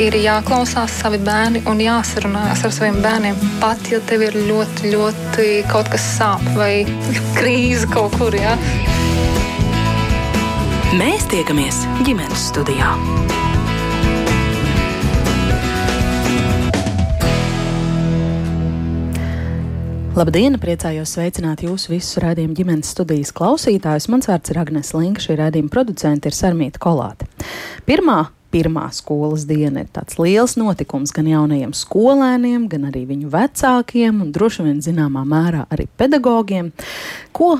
ir jāklausās savi bērni un jāsarunājas ar saviem bērniem. Pat ja tev ir ļoti, ļoti kaut kas sāp vai krīze kaut kur. Ja? Mēs tiekamies ģimenes studijā. Labdien! Priecājos sveicināt jūs visus raidījumu ģimenes studijas klausītājus. Mans vārds ir Agnēs Linka, šī raidījuma producente ir Sarmīta Kolāte. Pirmā pirmā skolas diena ir tāds liels notikums gan jaunajiem skolēniem, gan arī viņu vecākiem un droši vien zināmā mērā arī pedagogiem. Ko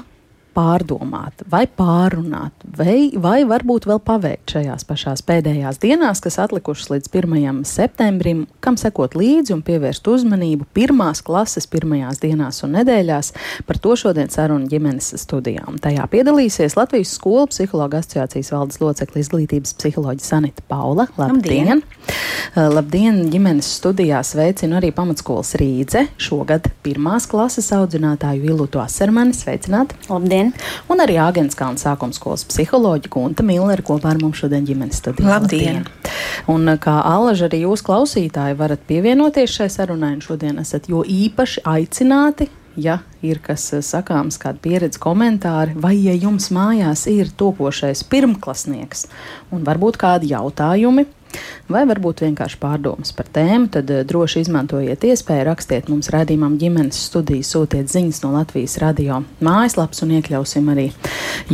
pārdomāt, vai pārunāt, vai, vai varbūt vēl paveikt šajās pašās pēdējās dienās, kas atlikušas līdz 1. septembrim, kam sekot līdzi un pievērst uzmanību pirmās klases pirmajās dienās un nedēļās. Par to šodien saruna ģimenes studijām. Tajā piedalīsies Latvijas skolu psihologa asociācijas valdes locekla izglītības psiholoģa Sanita Paula. Labdien! Labdien! Uh, labdien! Ģimenes studijā sveicinu arī pamatskolas Rīdze, šogad pirmās klases audzinātāju Ilutu Asermani. Sveicināt! Labdien! Labdien! Un arī Āgenskalna sākuma skolas psiholoģija Kunta Millere kopā ar mums šodien ģimenes studijā. Labdien! Labdien. Un kā alaži arī jūs klausītāji varat pievienoties šai sarunai, un šodien esat jo īpaši aicināti ja ir kas sakāms, kāda pieredze, komentāri, vai ja jums mājās ir topošais pirmklasnieks un varbūt kādi jautājumi, vai varbūt vienkārši pārdomas par tēmu, tad eh, droši izmantojiet iespēju rakstiet mums redzījumam ģimenes studiju, sūtiet ziņas no Latvijas radio mājaslapas un iekļausim arī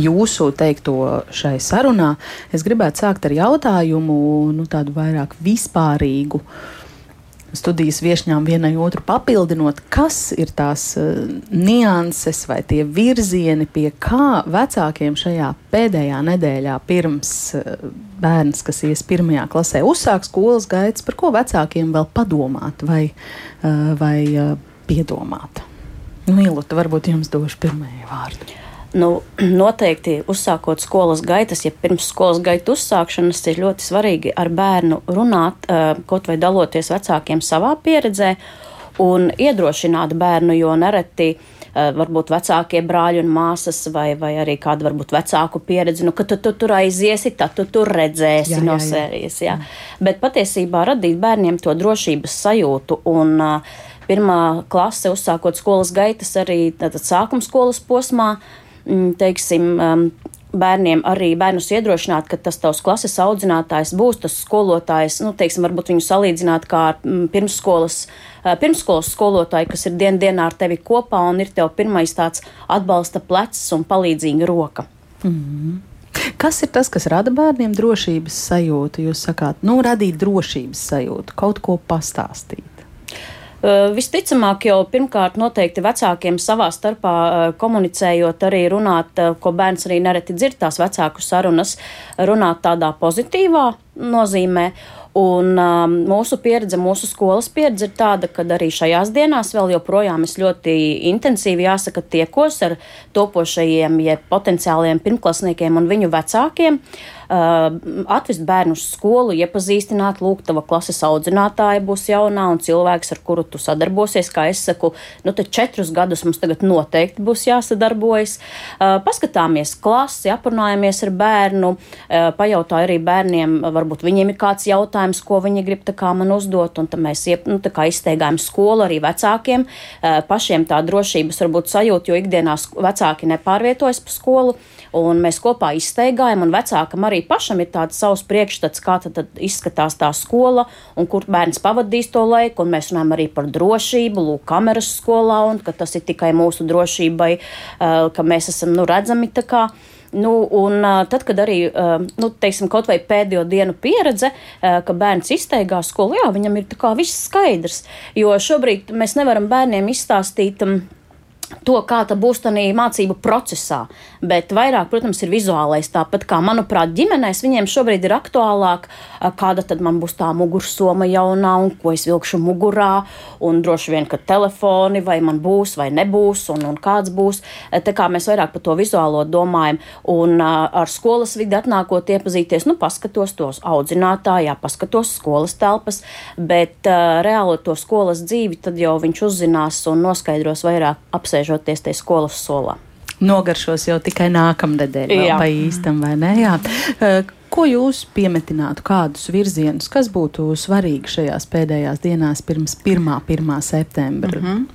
jūsu teikto šai sarunā. Es gribētu sākt ar jautājumu, nu tādu vairāk vispārīgu studijas viesņām vienai otru papildinot, kas ir tās uh, nianses vai tie virzieni, pie kā vecākiem šajā pēdējā nedēļā pirms uh, bērns, kas ies pirmajā klasē, uzsāk skolas gaitas, par ko vecākiem vēl padomāt vai, uh, vai piedomāt. Mīlota, varbūt jums došu pirmajai vārdu. Nu, noteikti uzsākot skolas gaitas, ja pirms skolas gaitu uzsākšanas ir ļoti svarīgi ar bērnu runāt, kaut vai daloties vecākiem savā pieredzē un iedrošināt bērnu, jo nereti varbūt vecākie brāļi un māsas, vai, vai arī kāda varbūt vecāku pieredze, nu, ka tu, tu tur aiziesi, tad tu tur redzēsi jā, jā, no sērijas. Jā. Jā. Bet patiesībā radīt bērniem to drošības sajūtu un pirmā klase uzsākot skolas gaitas arī sākuma skolas posmā Mm, teiksim, um, bērniem arī bērnus iedrošināt, ka tas tavs klases audzinātājs būs tas skolotājs, nu, teiksim, varbūt viņu salīdzināt kā ar mm, pirmsskolas, uh, pirmsskolas skolotāju, kas ir dien dienā ar tevi kopā un ir tev pirmais tāds atbalsta plecs un palīdzīga roka. Mm -hmm. Kas ir tas, kas rada bērniem drošības sajūtu? Jūs sakāt, nu, radīt drošības sajūtu, kaut ko pastāstīt. Uh, visticamāk, jau pirmkārt noteikti vecākiem savā starpā uh, komunicējot, arī runāt, uh, ko bērns arī nereti dzird tās vecāku sarunas, runāt tādā pozitīvā nozīmē. Un um, mūsu pieredze, mūsu skolas pieredze ir tāda, ka arī šajās dienās vēl joprojām es ļoti intensīvi jāsaka tiekos ar topošajiem, jeb potenciāliem pirmklasniekiem un viņu vecākiem. Uh, atvest bērnu uz skolu, iepazīstināt, lūk, tava klases audzinātāja būs jaunā un cilvēks, ar kuru tu sadarbosies. Kā es saku, nu, tad četrus gadus mums tagad noteikti būs jāsadarbojas. Uh, paskatāmies klasi, aprunājamies ar bērnu, uh, pajautāju arī bērniem, varbūt viņiem ir kāds jautājums, ko viņi grib man uzdot, un tad mēs iep, nu, izteigājam skolu arī vecākiem, pašiem tā drošības varbūt sajūta, jo ikdienā vecāki nepārvietojas pa skolu, un mēs kopā izteigājam, un vecākam arī pašam ir tāds savs priekšstats, kā tad, tad izskatās tā skola un kur bērns pavadīs to laiku. Un mēs runājam arī par drošību, lūk, kameras skolā, un ka tas ir tikai mūsu drošībai, ka mēs esam nu, redzami tā kā. Nu, un tad, kad arī nu, teiksim, kaut vai pēdējo dienu pieredze, ka bērns izteigās skolu, jā, viņam ir viss skaidrs. Jo šobrīd mēs nevaram bērniem izstāstīt. Um, to, kā tā būs tādā mācību procesā. Bet vairāk, protams, ir vizuālais. Tāpat kā, manuprāt, ģimenēs viņiem šobrīd ir aktuālāk, kāda tad man būs tā mugursoma jaunā un ko es vilkšu mugurā. Un droši vien, ka telefoni vai man būs vai nebūs un, un kāds būs. Tā kā mēs vairāk par to vizuālo domājam. Un ar skolas vidi atnākot iepazīties, nu, paskatos tos audzinātājā, paskatos skolas telpas, bet uh, reāli to skolas dzīvi tad jau viņš uzzinās un noskaidros vairāk apsēst apsēžoties tajā skolas solā. Nogaršos jau tikai nākamnedēļ, vai īstam, vai ne? Jā. Ko jūs piemetinātu, kādus virzienus, kas būtu svarīgi šajās pēdējās dienās pirms 1. 1. septembra? Mm -hmm.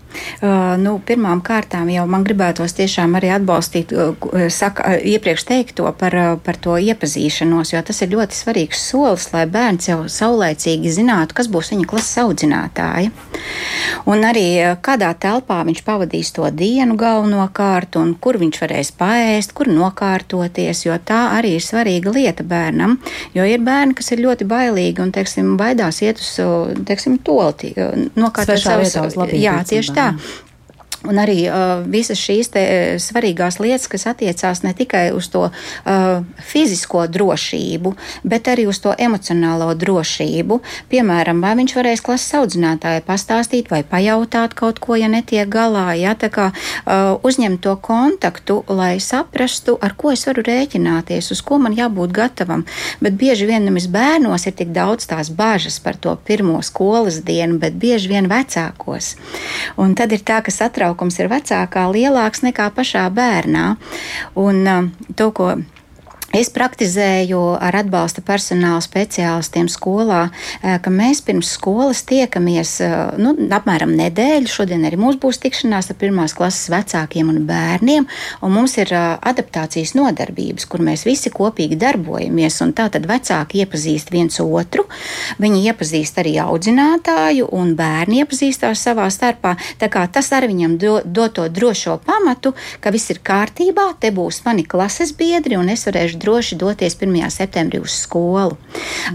Uh, nu, pirmām kārtām jau man gribētos tiešām arī atbalstīt uh, saka, uh, iepriekš teikto par, par to iepazīšanos, jo tas ir ļoti svarīgs solis, lai bērns jau saulēcīgi zinātu, kas būs viņa klases audzinātāji. Un arī kādā telpā viņš pavadīs to dienu galvenokārt, un kur viņš varēs paēst, kur nokārtoties, jo tā arī ir svarīga lieta bērnam. Jo ir bērni, kas ir ļoti bailīgi un, teiksim, baidās iet uz, teiksim, tolti, nokārtot savus. Jā, tieši tā. yeah. Un arī uh, visas šīs te, uh, svarīgās lietas, kas attiecās ne tikai uz to uh, fizisko drošību, bet arī uz to emocionālo drošību. Piemēram, vai viņš varēs klases audzinātājai pastāstīt vai pajautāt kaut ko, ja netiek galā, ja tā kā uh, uzņemt to kontaktu, lai saprastu, ar ko es varu rēķināties, uz ko man jābūt gatavam. Bet bieži vien nevis bērnos ir tik daudz tās bažas par to pirmo skolas dienu, bet bieži vien vecākos. Un tad ir tā, ka satrauc satraukums ir vecākā lielāks nekā pašā bērnā. Un uh, to, ko Es praktizēju ar atbalsta personāla speciālistiem skolā, eh, ka mēs pirms skolas tiekamies eh, nu, apmēram nedēļu. Šodien arī mums būs tikšanās ar pirmās klases vecākiem un bērniem, un mums ir eh, adaptācijas nodarbības, kur mēs visi kopīgi darbojamies. Tātad vecāki iepazīst viens otru, viņi iepazīst arī audzinātāju, un bērni iepazīstās savā starpā. Tas arī viņam do, do to drošo pamatu, ka viss ir kārtībā, te būs mani klases biedri, un es varēšu droši doties 1. septembrī uz skolu.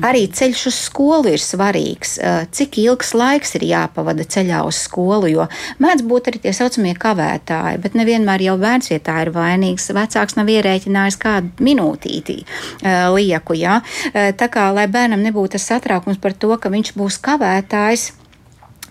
Arī ceļš uz skolu ir svarīgs. Cik ilgs laiks ir jāpavada ceļā uz skolu, jo mēdz būt arī tie saucamie kavētāji, bet nevienmēr jau bērns vietā ir vainīgs. Vecāks nav ierēķinājis kādu minūtīti lieku. Ja? Tā kā, lai bērnam nebūtu tas satraukums par to, ka viņš būs kavētājs,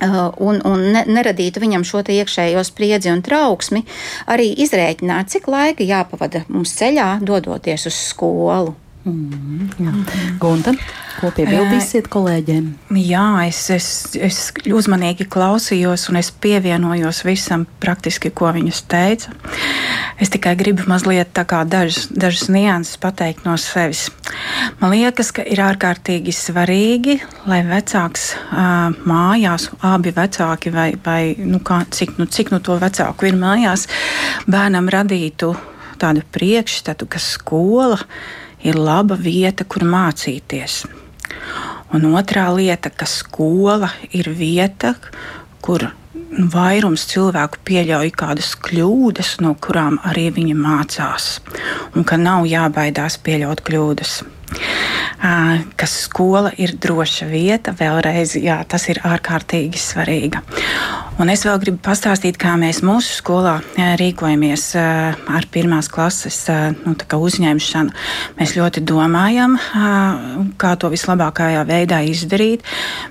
un, un ne, neradītu viņam šo iekšējo spriedzi un trauksmi, arī izrēķināt, cik laika jāpavada mums ceļā, dodoties uz skolu. Mm, jā. Gunta, ko piebildīsiet kolēģiem? Jā, es, es, es uzmanīgi klausījos un es pievienojos visam praktiski, ko viņas teica. Es tikai gribu mazliet dažas, dažas nianses pateikt no sevis. Man liekas, ka ir ārkārtīgi svarīgi, lai vecāks uh, mājās, abi vecāki vai, vai nu, kā, cik, nu, cik nu to vecāku ir mājās, bērnam radītu tādu priekšstatu, ka skola ir ir laba vieta, kur mācīties. Un otrā lieta, ka skola ir vieta, kur vairums cilvēku pieļauj kādas kļūdas, no kurām arī viņi mācās, un ka nav jābaidās pieļaut kļūdas ka skola ir droša vieta. Vēlreiz, jā, tas ir ārkārtīgi svarīgi. Un es vēl gribu pastāstīt, kā mēs mūsu skolā rīkojamies ar pirmās klases nu, uzņemšanu. Mēs ļoti domājam, kā to vislabākajā veidā izdarīt.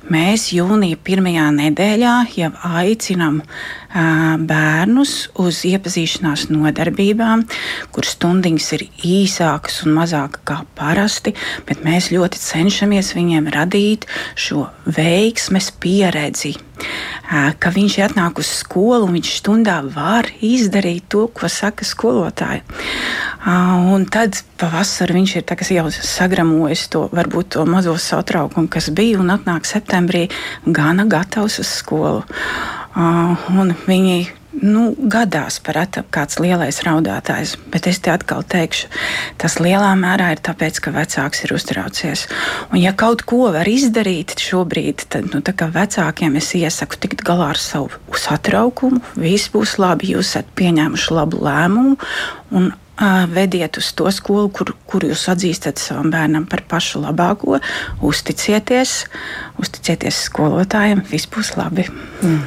Mēs jūnija pirmajā nedēļā jau aicinām bērnus uz iepazīšanās nodarbībām, kur stundiņas ir īsākas un mazākas kā parasti, bet mēs ļoti cenšamies viņiem radīt šo veiksmes pieredzi. Ka viņš ir atnāk uz skolu un viņš stundā var izdarīt to, ko saka skolotāji. Un tad pavasarī viņš ir jau sagramojis to, varbūt to mazo satraukumu, kas bija, un atnāk septembrī gana gatavs uz skolu. Uh, un viņi nu, gadās par kāds lielais raudātājs, bet es te atkal teikšu, tas lielā mērā ir tāpēc, ka vecāks ir uztraucies. Un ja kaut ko var izdarīt šobrīd, tad nu, vecākiem es iesaku tikt galā ar savu satraukumu, viss būs labi, jūs esat pieņēmuši labu lēmumu. Vediet uz to skolu, kur, kur jūs atzīstat savam bērnam par pašu labāko, uzticieties, uzticieties skolotājiem, viss būs labi. Mm.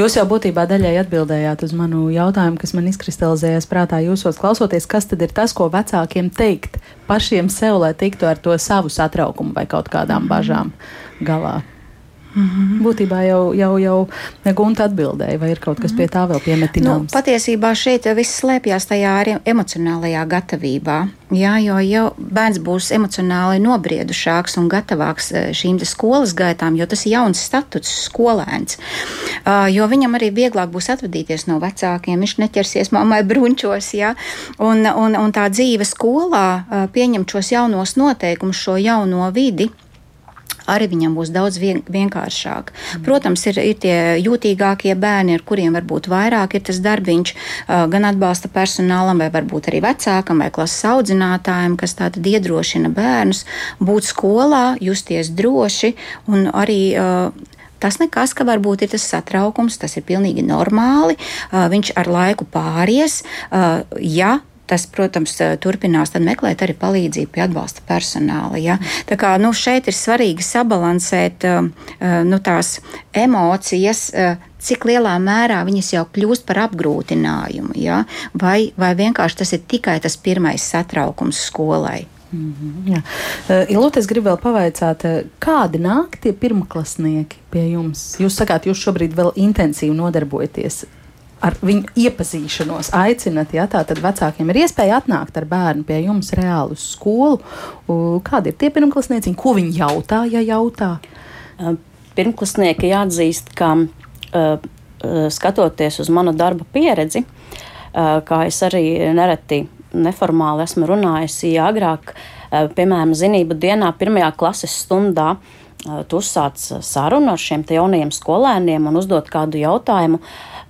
Jūs jau būtībā daļai atbildējāt uz manu jautājumu, kas man izkristalizējās prātā jūsos klausoties, kas tad ir tas, ko vecākiem teikt pašiem sev, lai tiktu ar to savu satraukumu vai kaut kādām bažām galā. Mm -hmm. Būtībā jau, jau, jau Gunta atbildēja, vai ir kaut kas pie tā vēl piemetināms? Nu, patiesībā šeit viss slēpjas tajā emocionālajā gatavībā. Jā, jo jau bērns būs emocionāli nobriedušāks un gatavāks eh, šīm skolas gaitām, jo tas ir jauns statuts, skolēns. Uh, jo viņam arī vieglāk būs atvadīties no vecākiem, viņš neķersies mammai brunčos, jā, un, un, un tā dzīve skolā uh, pieņemt šos jaunos noteikumus, šo jauno vidi arī viņam būs daudz vien, vienkāršāk. Protams, ir, ir tie jūtīgākie bērni, ar kuriem varbūt vairāk ir tas darbiņš, gan atbalsta personālam, vai varbūt arī vecākam vai klases audzinātājiem, kas tātad iedrošina bērnus būt skolā, justies droši un arī. Tas nekas, ka varbūt ir tas satraukums, tas ir pilnīgi normāli. Viņš ar laiku pāries. Ja tas, protams, turpinās meklēt arī palīdzību pie atbalsta personāla. Ja? Tā kā nu, šeit ir svarīgi sabalansēt nu, tās emocijas cik lielā mērā viņas jau kļūst par apgrūtinājumu, ja? vai, vai vienkārši tas ir tikai tas pirmais satraukums skolai. Mm -hmm, jā. Ilūte, es gribu vēl pavaicāt, kādi nāk tie pirmklasnieki pie jums? Jūs sakāt, jūs šobrīd vēl intensīvi nodarbojaties ar viņu iepazīšanos aicinat, ja tā tad vecākiem ir iespēja atnākt ar bērnu pie jums reāli uz skolu. Kādi ir tie pirmklasnieci, ko viņi jautā, ja jautā? Pirmklasnieki jāatzīst, ka skatoties uz manu darba pieredzi, kā es arī nereti neformāli esmu ruinājusi agrāk, piemēram, zinību dienā, pirmajā klases stundā. Tu uzsāc sarunu ar šiem jaunajiem skolēniem un uzdot kādu jautājumu.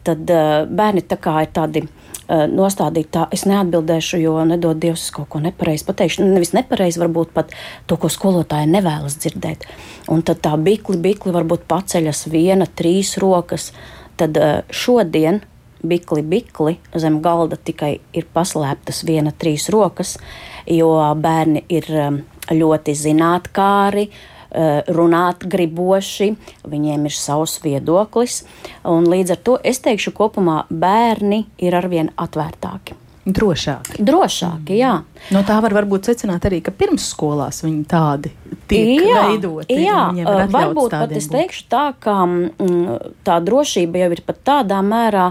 Tad uh, bērni tā kā ir tādi uh, nostādīti, tā es neatbildēšu, jo nedod Dievs, es kaut ko nepareizi pateikšu. Nevis nepareizi, varbūt pat to, ko skolotāja nevēlas dzirdēt. Un tad tā bikli, bikli varbūt paceļas viena, trīs rokas. Tad uh, šodien bikli, bikli zem galda tikai ir paslēptas viena, trīs rokas, jo bērni ir um, ļoti zinātkāri. Uh, runāt griboši, viņiem ir savs viedoklis. Līdz ar to es teikšu, kopumā bērni ir arvien atvērtāki. Drošāki. Drošāki, jā. No tā var varbūt secināt arī, ka pirmsskolās viņi tādi tiek jā, veidoti. Jā, varbūt pat es teikšu tā, ka mm, tā drošība jau ir pat tādā mērā,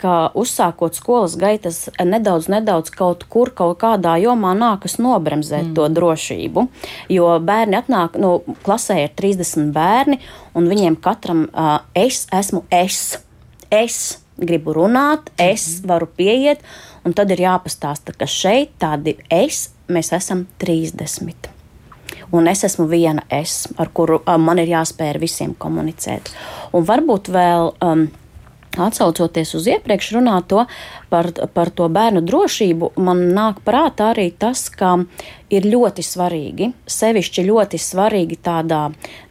ka uzsākot skolas gaitas, nedaudz, nedaudz kaut kur, kaut kādā jomā nākas nobremzēt mm. to drošību. Jo bērni atnāk, nu, klasē ir 30 bērni, un viņiem katram uh, es esmu es. Es gribu runāt, es mm. varu pieiet, un tad ir jāpastāsta, ka šeit tādi es, mēs esam 30. Un es esmu viena es, ar kuru man ir jāspēj ar visiem komunicēt. Un varbūt vēl. Um, Atcaucoties uz iepriekš runāto par, par to bērnu drošību, man nāk prātā arī tas, ka ir ļoti svarīgi, sevišķi ļoti svarīgi tādā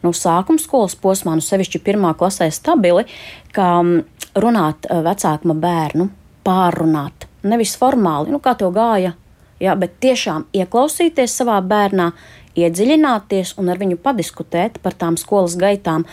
nu, sākuma skolas posmā, nu, sevišķi pirmā klasē stabili, ka runāt eh, vecākam bērnu, pārrunāt, nevis formāli, nu, kā to gāja, jā, bet tiešām ieklausīties savā bērnā, iedziļināties un ar viņu padiskutēt par tām skolas gaitām.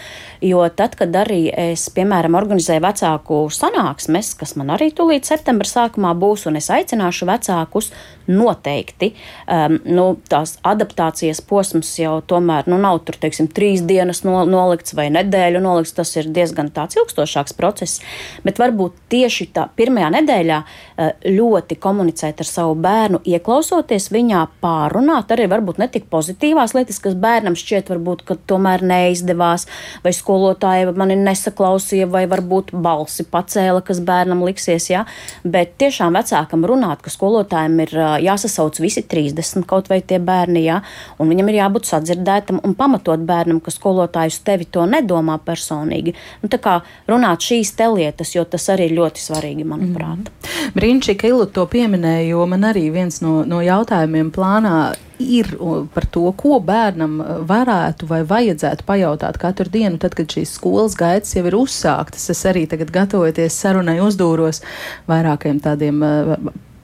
Jo tad, kad arī es, piemēram, organizēju vecāku sanāksmes, kas man arī tūlīt septembra sākumā būs, un es aicināšu vecākus noteikti, um, nu, tās adaptācijas posms jau tomēr nu, nav tur, teiksim, trīs dienas no, nolikts vai nedēļu nolikts. Tas ir diezgan tāds ilgstošāks process, bet varbūt tieši tā pirmajā nedēļā uh, ļoti komunicēt ar savu bērnu, ieklausoties viņā, pārunāt arī varbūt netik pozitīvās lietas, kas bērnam šķiet, varbūt, ka tomēr neizdevās, vai skolotāja mani nesaklausīja, vai varbūt balsi pacēla, kas bērnam liksies. Ja? Bet tiešām vecākam runāt, ka skolotājiem ir jāsasauc visi 30 kaut vai tie bērni, ja? un viņam ir jābūt sadzirdētam un pamatot bērnam, ka skolotājs tevi to nedomā personīgi. Nu, tā kā runāt šīs te lietas, jo tas arī ir ļoti svarīgi, manuprāt. Mm. Brīnišķīgi, ka Ilu to pieminēja, jo man arī viens no, no jautājumiem plānā ir par to, ko bērnam e, varētu vai vajadzētu pajautāt katru dienu, tad, kad šīs skolas gaitas jau ir uzsāktas. Es arī tagad gatavojoties sarunai uzdūros vairākiem tādiem e,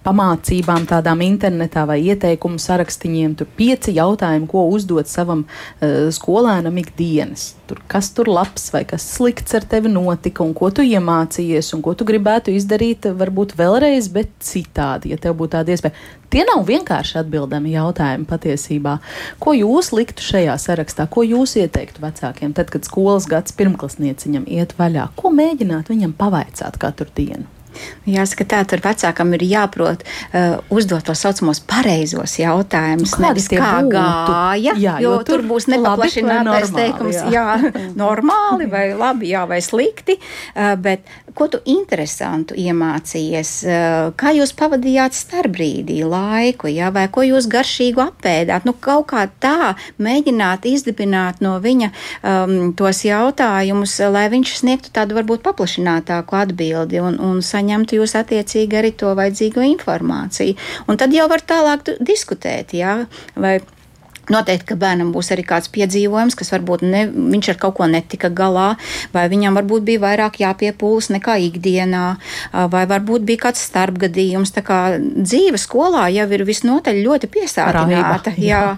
pamācībām, tādām internetā vai ieteikumu sarakstiņiem. Tur pieci jautājumi, ko uzdot savam uh, skolēnam ikdienas. Tur, kas tur labs vai kas slikts ar tevi notika, un ko tu iemācījies, un ko tu gribētu izdarīt, varbūt vēlreiz, bet citādi, ja tev būtu tāda iespēja. Tie nav vienkārši atbildami jautājumi patiesībā. Ko jūs liktu šajā sarakstā? Ko jūs ieteiktu vecākiem, tad, kad skolas gads pirmklasnieciņam iet vaļā? Ko mēģināt viņam pavaicāt katru dienu? Jāsaka, tā tur vecākam ir jāprot uh, uzdot to saucamos pareizos jautājumus. Nevis kā būtu? gāja, jā, jo, jo tur, tur būs nepaplašinātais teikums, jā, jā normāli vai labi, jā, vai slikti, uh, bet ko tu interesantu iemācījies, uh, kā jūs pavadījāt starpbrīdī laiku, jā, vai ko jūs garšīgu apēdāt, nu kaut kā tā mēģināt izdibināt no viņa um, tos jautājumus, lai viņš sniegtu tādu varbūt paplašinātāku atbildi un, un saņemtu jūs attiecīgi arī to vajadzīgo informāciju. Un tad jau var tālāk diskutēt, jā, vai Noteikti, ka bērnam būs arī kāds piedzīvojums, kas varbūt ne, viņš ar kaut ko netika galā, vai viņam varbūt bija vairāk jāpiepūlas nekā ikdienā, vai varbūt bija kāds starpgadījums. Tā kā dzīve skolā jau ir visnotaļ ļoti piesātināta. Jā.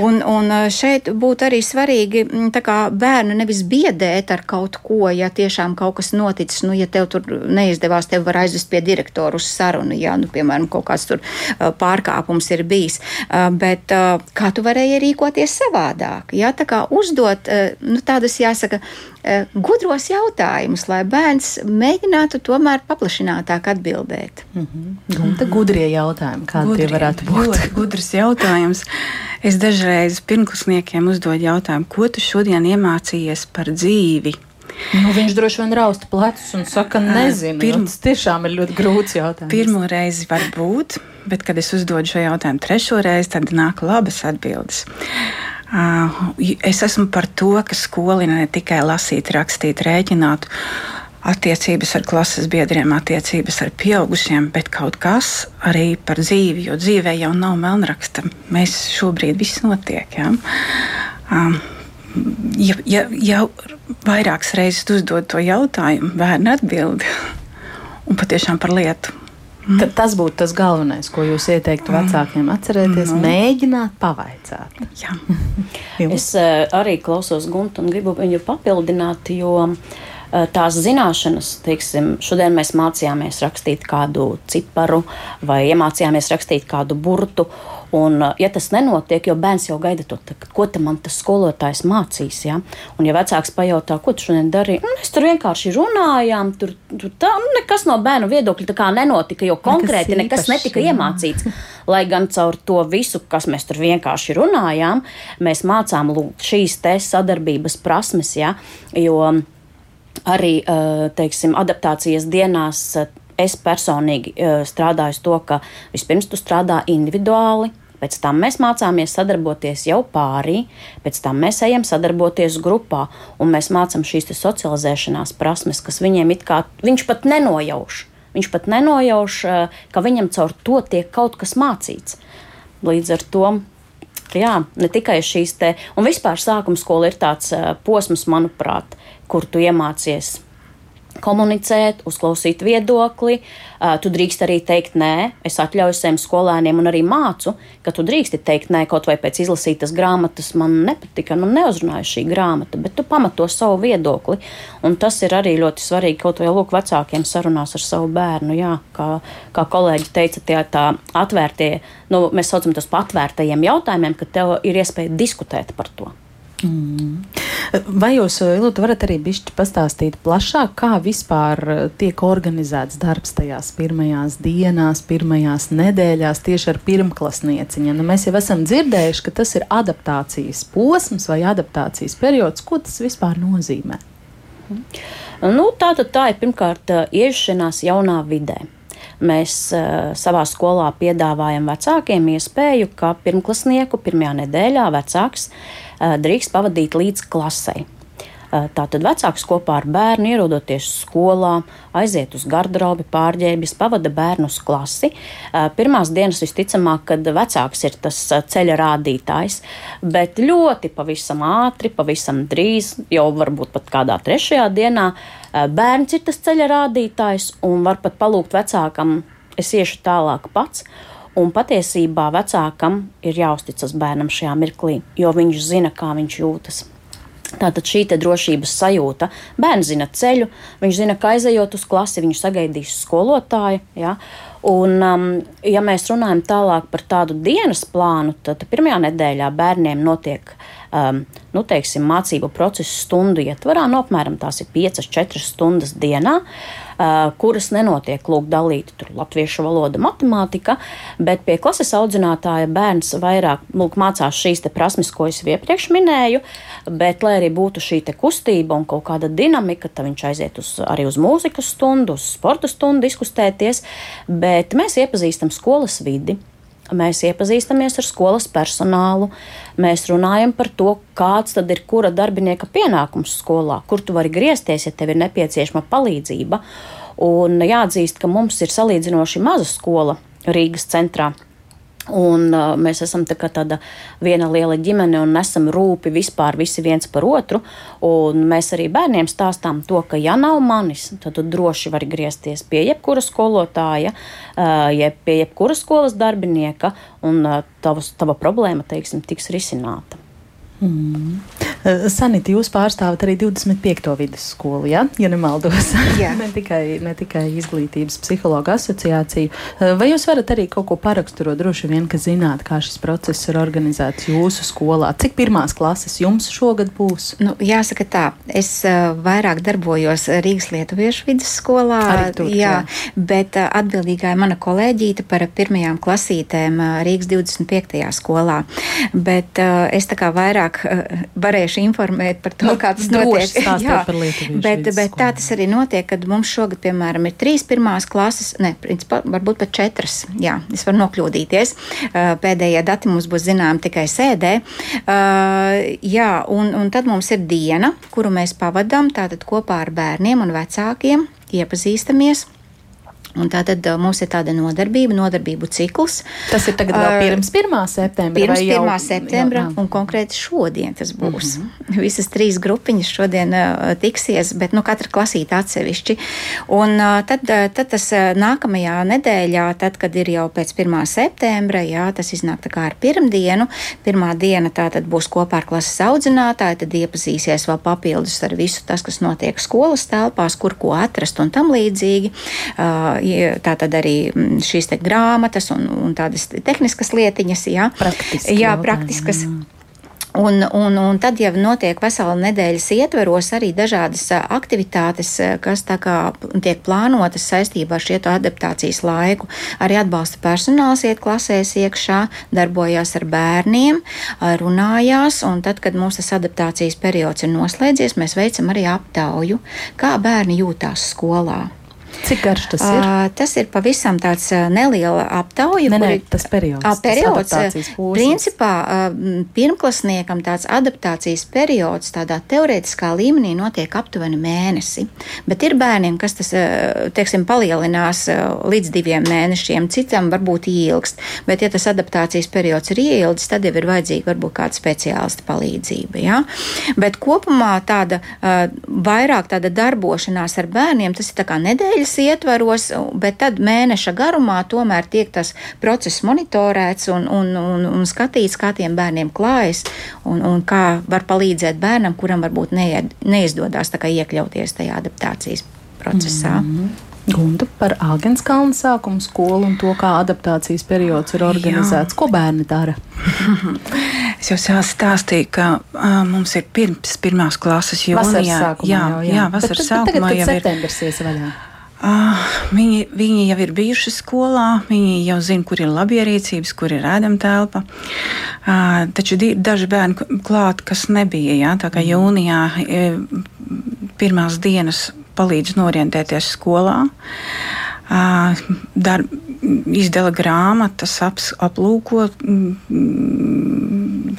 Un, un šeit būtu arī svarīgi kā, bērnu nevis biedēt ar kaut ko, ja tiešām kaut kas noticis, nu, ja tev tur neizdevās, tev var aizvest pie direktoru uz sarunu, ja, nu, piemēram, kaut kāds tur pārkāpums ir bijis. Bet kā tu varēji varēja rīkoties savādāk. Jā, tā kā uzdot eh, nu, tādus, jāsaka, eh, gudros jautājumus, lai bērns mēģinātu tomēr paplašinātāk atbildēt. Mm -hmm. Un tad gudrie jautājumi, kādi gudrie, tie varētu būt? Ļoti gudrs jautājums. Es dažreiz pirmklasniekiem uzdodu jautājumu, ko tu šodien iemācījies par dzīvi? Nu, viņš droši vien rausta plecus un saka, nezinu. Pirms, tas tiešām ir ļoti grūts jautājums. Pirmo reizi var būt, bet, kad es uzdodu šo jautājumu trešo reizi, tad nāk labas atbildes. Uh, es esmu par to, ka skolina ne tikai lasīt, rakstīt, rēķināt, attiecības ar klases biedriem, attiecības ar pieaugušiem, bet kaut kas arī par dzīvi, jo dzīvē jau nav melnraksta. Mēs šobrīd viss notiek. Ja? Um, ja, ja, ja vairākas reizes uzdod to jautājumu, bērni atbild un patiešām par lietu. Tad tas būtu tas galvenais, ko jūs ieteiktu vecākiem atcerēties, mm. mēģināt pavaicāt. Jā. es uh, arī klausos Guntu un gribu viņu papildināt, jo uh, tās zināšanas, teiksim, šodien mēs mācījāmies rakstīt kādu ciparu vai iemācījāmies rakstīt kādu burtu. Un, uh, ja tas nenotiek, jo bērns jau gaida to, ko man tas skolotājs mācīs. Ja? Un, ja vecāks pajautā, ko tu šodien darīji, nu, mēs tur vienkārši runājām, tur, tur tā, nu, nekas no bērnu viedokļa nenotika, jo konkrēti nekas, nekas netika jā. iemācīts. Lai gan caur to visu, kas mēs tur vienkārši runājām, mēs mācām lūk, šīs sadarbības prasmes, ja? jo arī uh, teiksim, adaptācijas dienās es personīgi uh, strādāju to, ka vispirms tu strādā individuāli. Pēc tam mēs mācāmies sadarboties jau pārī, pēc tam mēs ejam sadarboties grupā, un mēs mācām šīs socializēšanās prasmes, kas viņiem it kā viņš pat nenojauš. Viņš pat nenojauš, ka viņam caur to tiek kaut kas mācīts. Līdz ar to jā, ne tikai šīs te, un vispār sākuma skola ir tāds posms, manuprāt, kur tu iemācies komunicēt, uzklausīt viedokli. Tu drīkst arī teikt nē. Es atļauju saviem skolēniem un arī mācu, ka tu drīksti teikt nē kaut vai pēc izlasītas grāmatas. Man nepatika, man neuzrunāja šī grāmata, bet tu pamato savu viedokli. Un tas ir arī ļoti svarīgi kaut vai lūk vecākiem sarunās ar savu bērnu. Jā, kā, kā kolēģi teica, tie tā atvērtie, nu, mēs saucam tos par atvērtajiem jautājumiem, ka tev ir iespēja diskutēt par to. Mm. Vai jūs, Ilūta, varat arī bišķi pastāstīt plašāk, kā vispār eh, tiek organizēts darbs tajās pirmajās dienās, pirmajās nedēļās tieši ar pirmklasnieciņiem? Nu, mēs jau esam dzirdējuši, ka tas ir adaptācijas posms vai adaptācijas periods. Ko tas vispār nozīmē? Nu, tā, tā ir pirmkārt eh, iešanās jaunā vidē mēs uh, savā skolā piedāvājam vecākiem iespēju, ka pirmklasnieku pirmajā nedēļā vecāks drīkst pavadīt līdz klasei. Eh, tātad vecāks kopā ar bērnu ierodoties skolā, aiziet uz garderobi, pārģērbjas, pavada bērnu uz klasi. Eh, pirmās dienas visticamāk, kad vecāks ir tas eh, ceļa rādītājs, bet ļoti pavisam ātri, pavisam drīz, jau varbūt pat kādā trešajā dienā, bērns ir tas ceļa rādītājs un var pat palūgt vecākam es iešu tālāk pats. Un patiesībā vecākam ir jāuzticas bērnam šajā mirklī, jo viņš zina, kā viņš jūtas. Tātad šī drošības sajūta. Bērns zina ceļu, viņš zina, ka aizejot uz klasi, viņš sagaidīs skolotāju. Ja? Un, um, ja mēs runājam tālāk par tādu dienas plānu, tad pirmajā nedēļā bērniem notiek um, nu, teiksim, mācību procesu stundu ietvarā, no apmēram tās ir 5-4 stundas dienā. Uh, kuras nenotiek lūk dalīti tur latviešu valoda, matemātika, bet pie klases audzinātāja bērns vairāk lūk mācās šīs prasmes, ko es iepriekš minēju, bet lai arī būtu šī kustība un kaut kāda dinamika, tad viņš aiziet uz, arī uz mūzikas stundu, uz sporta stundu diskutēties, bet mēs iepazīstam skolas vidi. Mēs iepazīstamies ar skolas personālu, mēs runājam par to, kāds tad ir kura darbinieka pienākums skolā, kur tu vari griezties, ja tev ir nepieciešama palīdzība. Un jāatzīst, ka mums ir salīdzinoši maza skola Rīgas centrā. Un, uh, mēs esam tā tāda viena liela ģimene un esam rūpi vispār visi viens par otru. Mēs arī bērniem stāstām to, ka, ja nav manis, tad tu droši vari griezties pie jebkura skolotāja, uh, jeb pie jebkura skolas darbinieka, un uh, tavas, tava problēma, teiksim, tiks risināta. Mm. Eh, Sanita, jūs pārstāvat arī 25. vidusskolu, ja, ja nemaldos. Jā. ne, tikai, ne tikai izglītības psihologa asociāciju. Eh, vai jūs varat arī kaut ko paraksturot, droši vien, ka zināt, kā šis process ir organizēts jūsu skolā? Cik pirmās klases jums šogad būs? Nu, jāsaka tā, es uh, vairāk darbojos Rīgas Lietuviešu vidusskolā, tur, jā, jā. bet atbildīgā ir mana kolēģīte par pirmajām klasītēm Rīgas 25. skolā. Bet es tā kā vairāk vairāk uh, varēšu informēt par to, nu, kā tas notiek. Jā, bet, bet tā tas arī notiek, kad mums šogad, piemēram, ir trīs pirmās klases, ne, principā, varbūt pat četras. Jā, es varu nokļūdīties. Uh, pēdējie dati mums būs zinām tikai sēdē. Uh, jā, un, un tad mums ir diena, kuru mēs pavadām tātad kopā ar bērniem un vecākiem, iepazīstamies Un tā tad uh, mums ir tāda nodarbība, nodarbību cikls. Tas ir tagad vēl pirms 1. septembra. Pirms 1. Jau, septembra, jā, jā. un konkrēti šodien tas būs. Mm -hmm. Visas trīs grupiņas šodien uh, tiksies, bet nu, katra klasīta atsevišķi. Un uh, tad, uh, tad tas nākamajā nedēļā, tad, kad ir jau pēc 1. septembra, jā, tas iznāk tā kā ar pirmdienu. Pirmā diena tā tad būs kopā ar klases audzinātāju, tad iepazīsies vēl papildus ar visu tas, kas notiek skolas telpās, kur ko atrast un tam līdzīgi. Tā tad arī mm, šīs te grāmatas un, un tādas tehniskas lietiņas, jā, Praktiski, jā praktiskas. Jā. Un, un, un tad jau notiek vesela nedēļas ietveros arī dažādas aktivitātes, kas tiek plānotas saistībā ar šo adaptācijas laiku. Arī atbalsta personāls iet klasēs iekšā, darbojās ar bērniem, runājās, un tad, kad tas adaptācijas periods ir noslēdzies, mēs veicam arī aptauju, kā bērni jūtās skolā. Cik garš tas ir? Uh, tas ir pavisam tāds neliela aptauja. Ne, ne, tas periods. Uh, periods tas principā uh, pirmklasniekam tāds adaptācijas periods tādā teorētiskā līmenī notiek aptuveni mēnesi. Bet ir bērniem, kas tas, teiksim, palielinās līdz diviem mēnešiem, citam varbūt ilgst. Bet, ja tas adaptācijas periods ir ieilgs, tad jau ir vajadzīga varbūt kāda speciālista palīdzība. Ja? Bet kopumā tāda vairāk tāda darbošanās ar bērniem, tas ir tā kā nedēļas nedēļas ietvaros, bet tad mēneša garumā tomēr tiek tas process monitorēts un, un, un, un skatīts, kā tiem bērniem klājas un, un kā var palīdzēt bērnam, kuram varbūt ne, neizdodas iekļauties tajā adaptācijas procesā. Mm -hmm. Gunda par Āgenskalnu sākuma skolu un to, kā adaptācijas periods ir organizēts. Jā. Ko bērni dara? es jau stāstīju, ka uh, mums ir pirms pirmās klases jūnijā. Vasaras sākumā jā, jau, jā. jā vasaras bet, sākumā tagad, jau ir. Septembris ies vaļā. Uh, viņi, viņi jau ir bijuši skolā, viņi jau zina, kur ir labierīcības, kur ir ēdama telpa. Uh, taču daži bērni klāt, kas nebija, jā, tā kā mhm. jūnijā e, pirmās dienas palīdz norientēties skolā. Uh, dar, izdala grāmatas, ap, aplūko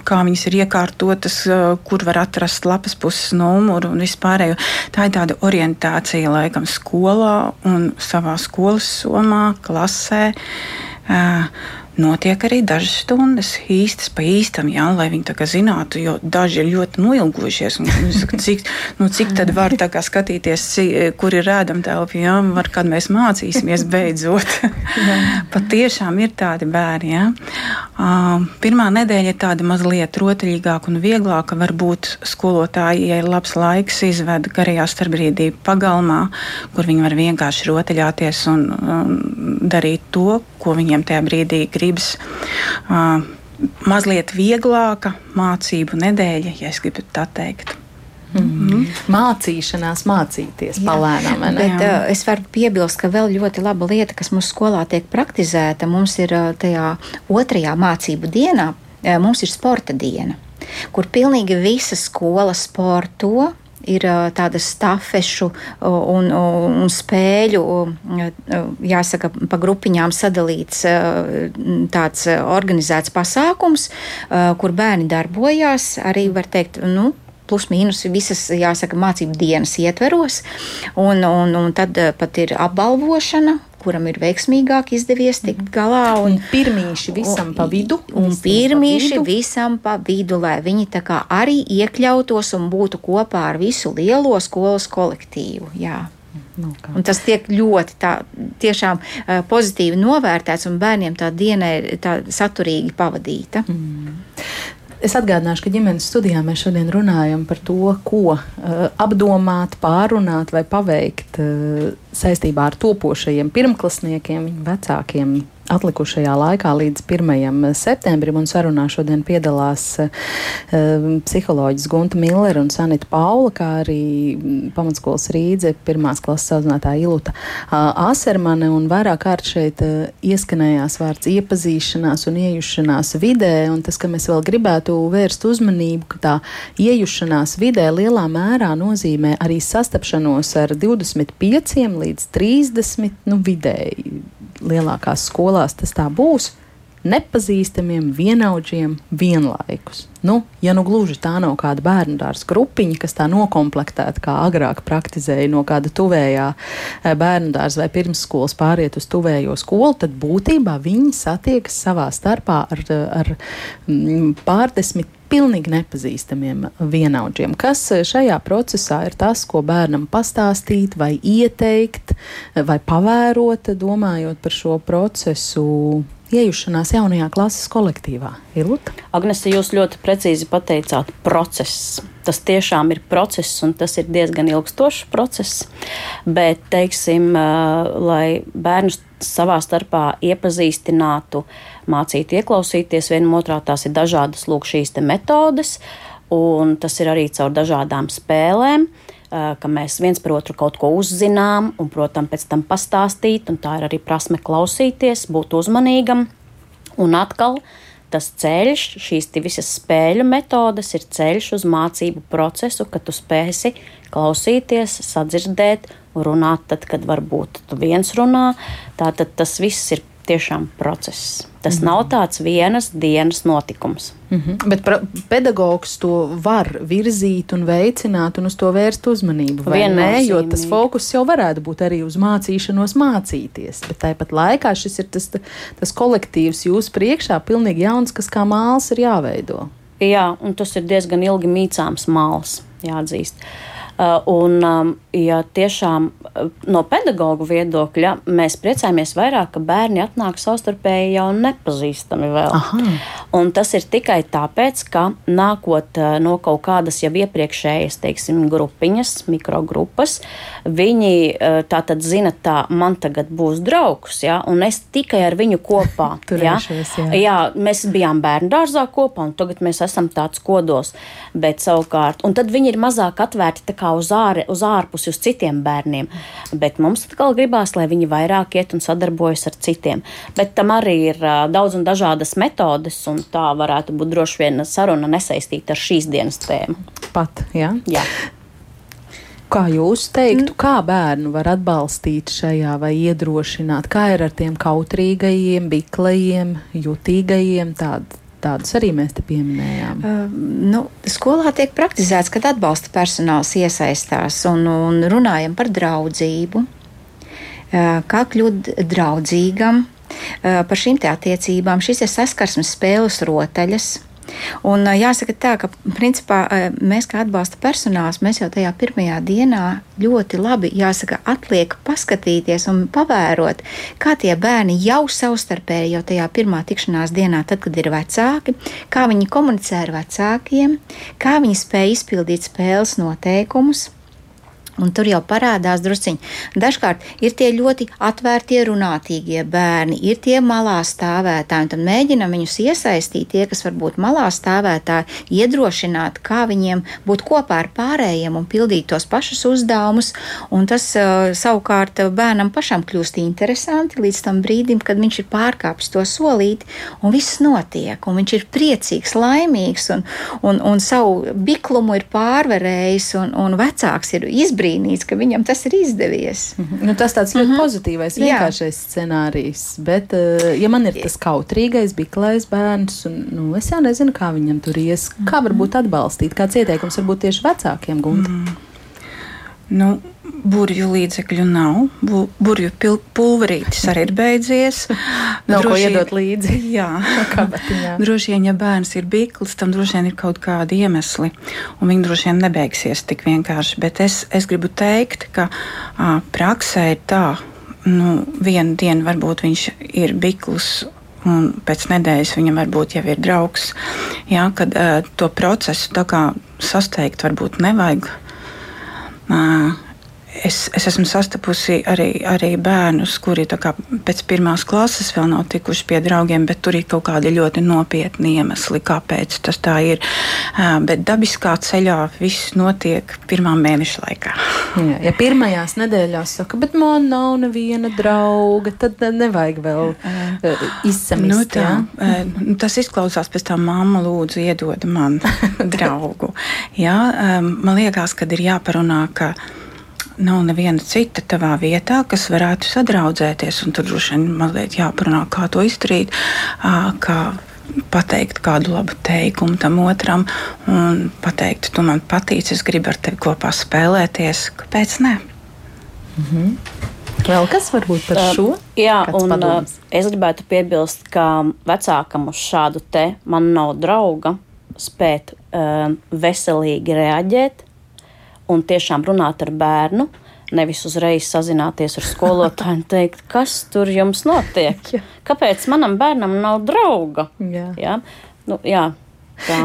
kā viņas ir iekārtotas, kur var atrast lapas puses numuru un vispārējo. Tā ir tāda orientācija laikam skolā un savā skolas somā, klasē. Notiek arī dažas stundas īstas pa īstam, jā, lai viņi zinātu, jo daži ir ļoti noilgušies. Un, nu, cik, nu, cik tad var skatīties, kur ir rādama telpa, jā, var, kad mēs mācīsimies beidzot. Pat tiešām ir tādi bērni. Jā. Pirmā nedēļa ir tāda mazliet rotaļīgāka un vieglāka. Varbūt skolotāji, ja ir labs laiks, izved garajā starpbrīdī pagalmā, kur viņi var vienkārši rotaļāties un um, darīt to, ko viņiem tajā brīdī gribas. Uh, mazliet vieglāka mācību nedēļa, ja es gribu tā teikt. Mm -hmm. Mācīšanās, mācīties palēnām. Bet, uh, es varu piebilst, ka vēl ļoti laba lieta, kas mūsu skolā tiek praktizēta, mums ir uh, tajā otrajā mācību dienā, uh, mums ir sporta diena, kur pilnīgi visa skola sporto ir tādas stafešu un, un spēļu, jāsaka, pa grupiņām sadalīts tāds organizēts pasākums, kur bērni darbojās, arī var teikt, nu, plus mīnus visas, jāsaka, mācību dienas ietveros, un, un, un tad pat ir apbalvošana kuram ir veiksmīgāk izdevies tikt mhm. galā. Un, un pirmīši visam pa vidu. Un pirmīši visam pa vidu, lai viņi tā kā arī iekļautos un būtu kopā ar visu lielo skolas kolektīvu. Jā. Nu, un tas tiek ļoti tā, tiešām, pozitīvi novērtēts, un bērniem tā diena ir tā saturīgi pavadīta. Mm. Es atgādināšu, ka ģimenes studijā mēs šodien runājam par to, ko uh, apdomāt, pārunāt vai paveikt uh, saistībā ar topošajiem pirmklasniekiem, viņu vecākiem atlikušajā laikā līdz 1. septembrim. Sarunā šodien piedalās uh, psiholoģis Gunta Millera un Sanita Paula, kā arī pamatskolas Rīdze, pirmās klases audzinātāja Iluta uh, Asermane. Un vairāk kārt šeit uh, ieskanējās vārds iepazīšanās un iejušanās vidē. Un tas, ka mēs vēl gribētu vērst uzmanību, ka tā iejušanās vidē lielā mērā nozīmē arī sastapšanos ar 25 līdz 30 nu, vidēji lielākās skolās tas tā būs. Nepazīstamiem vienaudžiem vienlaikus. Nu, ja nu gluži tā nav kāda bērnu dārza grupiņa, kas tā noklāpta, kā agrāk praktizēja no kāda tuvējā eh, bērnu dārza vai pirmsskolas pāriet uz tuvējo skolu, tad būtībā viņi satiekas savā starpā ar, ar mm, pārdesmit pilnīgi nepazīstamiem vienaudžiem. Kas šajā procesā ir tas, ko bērnam pastāstīt, vai ieteikt, vai pavērot, domājot par šo procesu? Iejušanās jaunajā klases kolektīvā. Ilta? Agnese, jūs ļoti precīzi pateicāt, process. Tas tiešām ir process, un tas ir diezgan ilgstošs process. Bet, teiksim, lai bērnus savā starpā iepazīstinātu, mācītu ieklausīties vienam otrā, tās ir dažādas lūk šīs metodes, un tas ir arī caur dažādām spēlēm ka mēs viens par otru kaut ko uzzinām, un, protams, pēc tam pastāstīt, un tā ir arī prasme klausīties, būt uzmanīgam. Un atkal tas ceļš, šīs visas spēļu metodes, ir ceļš uz mācību procesu, ka tu spēsi klausīties, sadzirdēt, runāt tad, kad varbūt tu viens runā. Tātad tas viss ir tiešām process. Tas -hmm. nav tāds vienas dienas notikums. Mm -hmm. Bet pedagogs to var virzīt un veicināt un uz to vērst uzmanību. Nē, jo tas fokus jau varētu būt arī uz mācīšanos, mācīties. Bet tāpat laikā šis ir tas, tas kolektīvs jūsu priekšā, pilnīgi jauns, kas kā māls ir jāveido. Jā, un tas ir diezgan ilgi mīcāms māls, jāatzīst. Uh, un, um, ja tiešām uh, no pedagoģa viedokļa mēs priecājamies vairāk, ka bērni atnāk savstarpēji jau nepazīstami vēl. Aha. Un tas ir tikai tāpēc, ka nākot uh, no kaut kādas jau iepriekšējas, teiksim, grupiņas, mikrogrupas, viņi tā tad zina, tā man tagad būs draugs, ja, un es tikai ar viņu kopā. ja. jā. jā, mēs bijām bērnu dārzā kopā, un tagad mēs esam tāds kodos, bet savukārt, un tad viņi ir mazāk atvērti tā kā kā uz, ār, uz ārpusi, uz citiem bērniem. Bet mums atkal gribās, lai viņi vairāk iet un sadarbojas ar citiem. Bet tam arī ir daudz un dažādas metodes, un tā varētu būt droši vien saruna nesaistīta ar šīs dienas tēmu. Pat, ja? jā. Kā jūs teiktu, kā bērnu var atbalstīt šajā vai iedrošināt? Kā ir ar tiem kautrīgajiem, biklajiem, jutīgajiem, tād, Tādus arī mēs te pieminējām. Uh, nu, skolā tiek praktizēts, kad atbalsta personāls iesaistās un, un runājam par draudzību. Uh, kā kļūt draudzīgam par šīm attiecībām. Šis ir saskarsmes spēles rotaļas. Un jāsaka tā, ka principā mēs kā atbalsta personāls, mēs jau tajā pirmajā dienā ļoti labi, jāsaka, atliek paskatīties un pavērot, kā tie bērni jau savstarpēji, jau tajā pirmā tikšanās dienā, tad, kad ir vecāki, kā viņi komunicē ar vecākiem, kā viņi spēj izpildīt spēles noteikumus Un tur jau parādās drusciņi. Dažkārt ir tie ļoti atvērtie, runātīgie bērni, ir tie malā stāvētāji, tad mēģinam viņus iesaistīt, tie, kas varbūt malā stāvētāji, iedrošināt, kā viņiem būt kopā ar pārējiem un pildīt tos pašus uzdevumus. Un tas uh, savukārt bērnam pašam kļūst interesanti līdz tam brīdim, kad viņš ir pārkāpis to solīti, un viss notiek, un viņš ir priecīgs, laimīgs, un, un, un savu biklumu ir pārvarējis, un, un vecāks ir izbrīnījis izbrīnīts, ka viņam tas ir izdevies. Mm -hmm. nu, tas tāds ļoti mm -hmm. pozitīvais, vienkāršais Jā. scenārijs. Bet, uh, ja man ir tas kautrīgais, biklais bērns, un nu, es jau nezinu, kā viņam tur ies, kā varbūt atbalstīt, kāds ieteikums varbūt tieši vecākiem gūt. Mm. Nu, burbuļu līdzekļu nav. Bu, burbuļu pulverītis arī ir beidzies. nav droši, ko iedot līdzi. Jā, droši vien, ja bērns ir bikls, tam droši vien ir kaut kādi iemesli. Un viņi droši vien nebeigsies tik vienkārši. Bet es, es gribu teikt, ka à, praksē ir tā, nu, vienu dienu varbūt viņš ir bikls un pēc nedēļas viņam varbūt jau ir draugs. Jā, kad uh, to procesu sasteigt varbūt nevajag. Es, es esmu sastapusi arī, arī bērnus, kuri pēc pirmās klases vēl nav tikuši pie draugiem, bet tur ir kaut kādi ļoti nopietni iemesli, kāpēc tas tā ir. Bet dabiskā ceļā viss notiek pirmā mēneša laikā. Jā, ja pirmajās nedēļās saka, bet man nav neviena drauga, tad nevajag vēl izsamīt. Nu, tā, tas izklausās pēc tā, mamma lūdzu iedod man draugu. Jā, man liekas, ka ir jāparunā, ka nav neviena cita tavā vietā, kas varētu sadraudzēties. Tur droši vien mazliet jāparunā, kā to izdarīt. Kā pateikt kādu labu teikumu tam otram, un pateikt, tu man patīc, es gribu ar tevi kopā spēlēties. Kāpēc ne? Mm -hmm. Vēl kas varbūt par šo? Uh, jā, Kāds un padoms? es gribētu piebilst, ka vecākam uz šādu te man nav drauga spēt uh, veselīgi reaģēt un tiešām runāt ar bērnu. Nevis uzreiz sazināties ar skolotāju un teikt, kas tur jums notiek. Kāpēc manam bērnam nav drauga? Jā, jā? Nu, jā tā.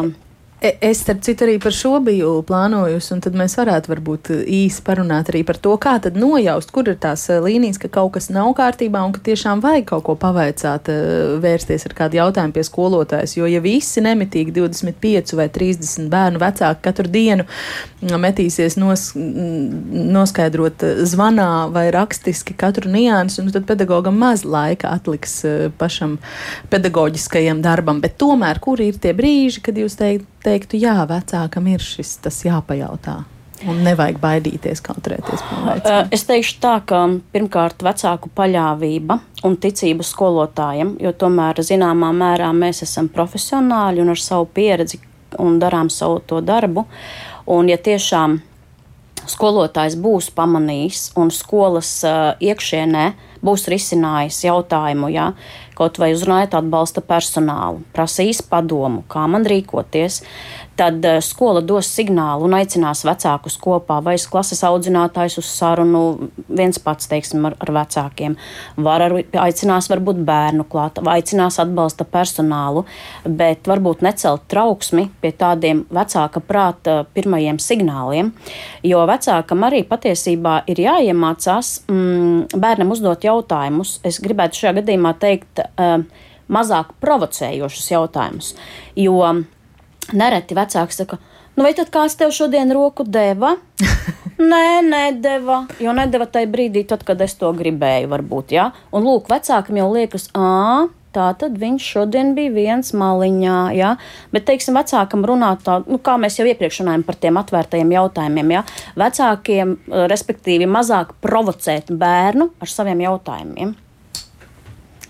E, es, starp citu, arī par šo biju plānojusi, un tad mēs varētu varbūt īsi parunāt arī par to, kā tad nojaust, kur ir tās e, līnijas, ka kaut kas nav kārtībā un ka tiešām vajag kaut ko pavaicāt, e, vērsties ar kādu jautājumu pie skolotājas. Jo, ja visi nemitīgi 25 vai 30 bērnu vecāki katru dienu metīsies nos, noskaidrot zvanā vai rakstiski katru niansu, nu, tad pedagogam maz laika atliks pašam pedagoģiskajam darbam. Bet tomēr, kur ir tie brīži, kad jūs teikt, teiktu, jā, vecākam ir šis tas jāpajautā. Un nevajag baidīties, kautrēties. Es teikšu tā, ka pirmkārt vecāku paļāvība un ticība skolotājiem, jo tomēr zināmā mērā mēs esam profesionāļi un ar savu pieredzi un darām savu to darbu. Un ja tiešām skolotājs būs pamanījis un skolas uh, iekšienē būs risinājis jautājumu, ja, kaut vai uzrunājot atbalsta personālu, prasīs padomu, kā man rīkoties. Uh, tad eh, skola dos signālu un aicinās vecākus kopā, vai klases audzinātājs uz sarunu viens pats, teiksim, ar, ar vecākiem. Var ar, aicinās varbūt bērnu klāt, vai aicinās atbalsta personālu, bet varbūt necelt trauksmi pie tādiem vecāka prāta pirmajiem signāliem, jo vecākam arī patiesībā ir jāiemācās mm, bērnam uzdot jautājumus. Es gribētu šajā gadījumā teikt, uh, mazāk provocējošus jautājumus, jo nereti vecāki saka, nu vai tad kāds tev šodien roku deva? Nē, nedeva, jo nedeva tajā brīdī, tad, kad es to gribēju, varbūt. Ja? Un lūk, vecākam jau liekas, ā, tā tad viņš šodien bija viens maliņā, jā. Bet, teiksim, vecākam runāt tā, nu, kā mēs jau iepriekš runājam par tiem atvērtajiem jautājumiem, jā. Vecākiem, respektīvi, mazāk provocēt bērnu ar saviem jautājumiem.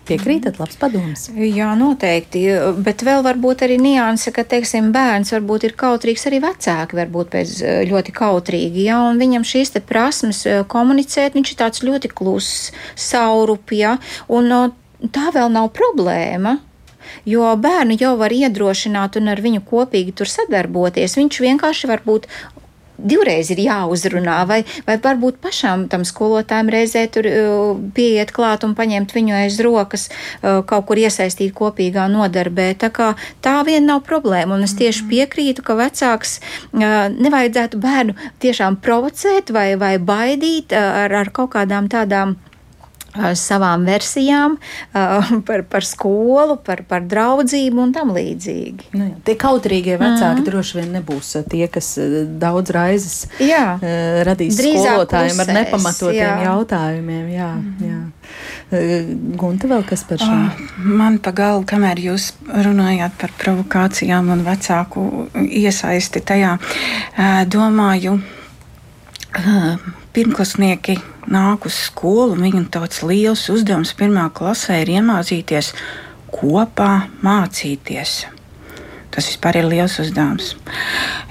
Piekrītat, labs padoms. Jā, noteikti. Bet vēl varbūt arī nianse, ka, teiksim, bērns varbūt ir kautrīgs, arī vecāki varbūt pēc ļoti kautrīgi, jā, un viņam šīs te prasmes komunicēt, viņš ir tāds ļoti kluss, saurup, jā, un no tā vēl nav problēma. Jo bērnu jau var iedrošināt un ar viņu kopīgi tur sadarboties. Viņš vienkārši var būt divreiz ir jāuzrunā, vai, vai varbūt pašām tam skolotājiem reizē tur uh, pieiet klāt un paņemt viņu aiz rokas, uh, kaut kur iesaistīt kopīgā nodarbē. Tā kā tā vien nav problēma, un es tieši piekrītu, ka vecāks uh, nevajadzētu bērnu tiešām provocēt vai, vai baidīt ar, ar kaut kādām tādām savām versijām par, par skolu, par, par draudzību un tam līdzīgi. Nu, jā, tie kautrīgie vecāki mm. droši vien nebūs tie, kas daudz raizes jā. radīs Drīzāk skolotājiem pusēs, ar nepamatotiem jā. jautājumiem. Jā, mm. jā. Gunta vēl kas par šo? Man pa galu, kamēr jūs runājāt par provokācijām un vecāku iesaisti tajā, domāju, pirmklasnieki nāk uz skolu, un viņam tāds liels uzdevums pirmā klasē ir iemācīties kopā mācīties. Tas vispār ir liels uzdevums.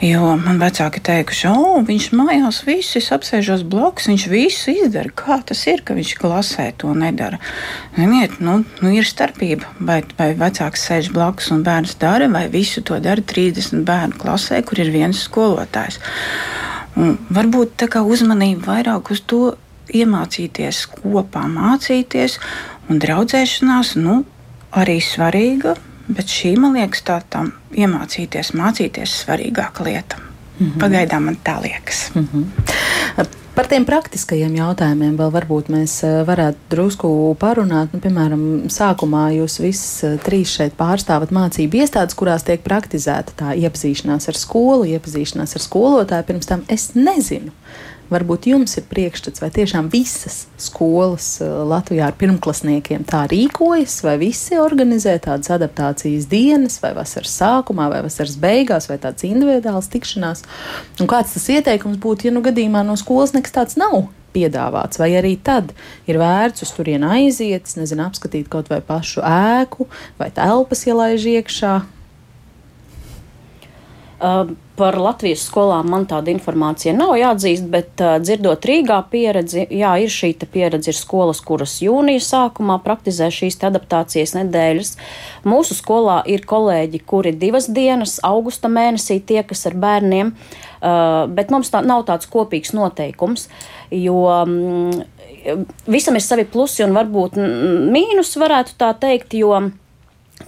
Jo man vecāki teikuši, o, viņš mājās visus apsēžos blakus, viņš visu izdara. Kā tas ir, ka viņš klasē to nedara? Ziniet, nu, nu ir starpība, vai, vai vecāks sēž blakus un bērns dara, vai visu to dara 30 bērnu klasē, kur ir viens skolotājs. Un varbūt tā kā uzmanība vairāk uz to iemācīties kopā mācīties, un draudzēšanās nu, arī svarīga, bet šī, man liekas, tā tam iemācīties, mācīties svarīgāka lieta. Mm -hmm. Pagaidām man tā liekas. Mm -hmm. Par tiem praktiskajiem jautājumiem vēl varbūt mēs eh, varētu drusku parunāt. Nu, piemēram, sākumā jūs visi eh, trīs šeit pārstāvat mācību iestādes, kurās tiek praktizēta tā iepazīšanās ar skolu, iepazīšanās ar skolotāju. Pirms tam es nezinu, Varbūt jums ir priekšstats, vai tiešām visas skolas eh, Latvijā ar pirmklasniekiem tā rīkojas, vai visi organizē tādas adaptācijas dienas, vai vasaras sākumā, vai vasaras beigās, vai tādas individuālas tikšanās. Un kāds tas ieteikums būtu, ja nu gadījumā no skolas nekas tāds nav? piedāvāts, vai arī tad ir vērts uz turieni aiziet, nezinu, apskatīt kaut vai pašu ēku vai telpas ielaiž iekšā, par Latvijas skolām man tāda informācija nav jāatzīst, bet uh, dzirdot Rīgā pieredzi, jā, ir šī pieredze, ir skolas, kuras jūnija sākumā praktizē šīs adaptācijas nedēļas. Mūsu skolā ir kolēģi, kuri divas dienas augusta mēnesī tiekas ar bērniem, uh, bet mums tā nav tāds kopīgs noteikums, jo um, visam ir savi plusi un varbūt mīnus, varētu tā teikt, jo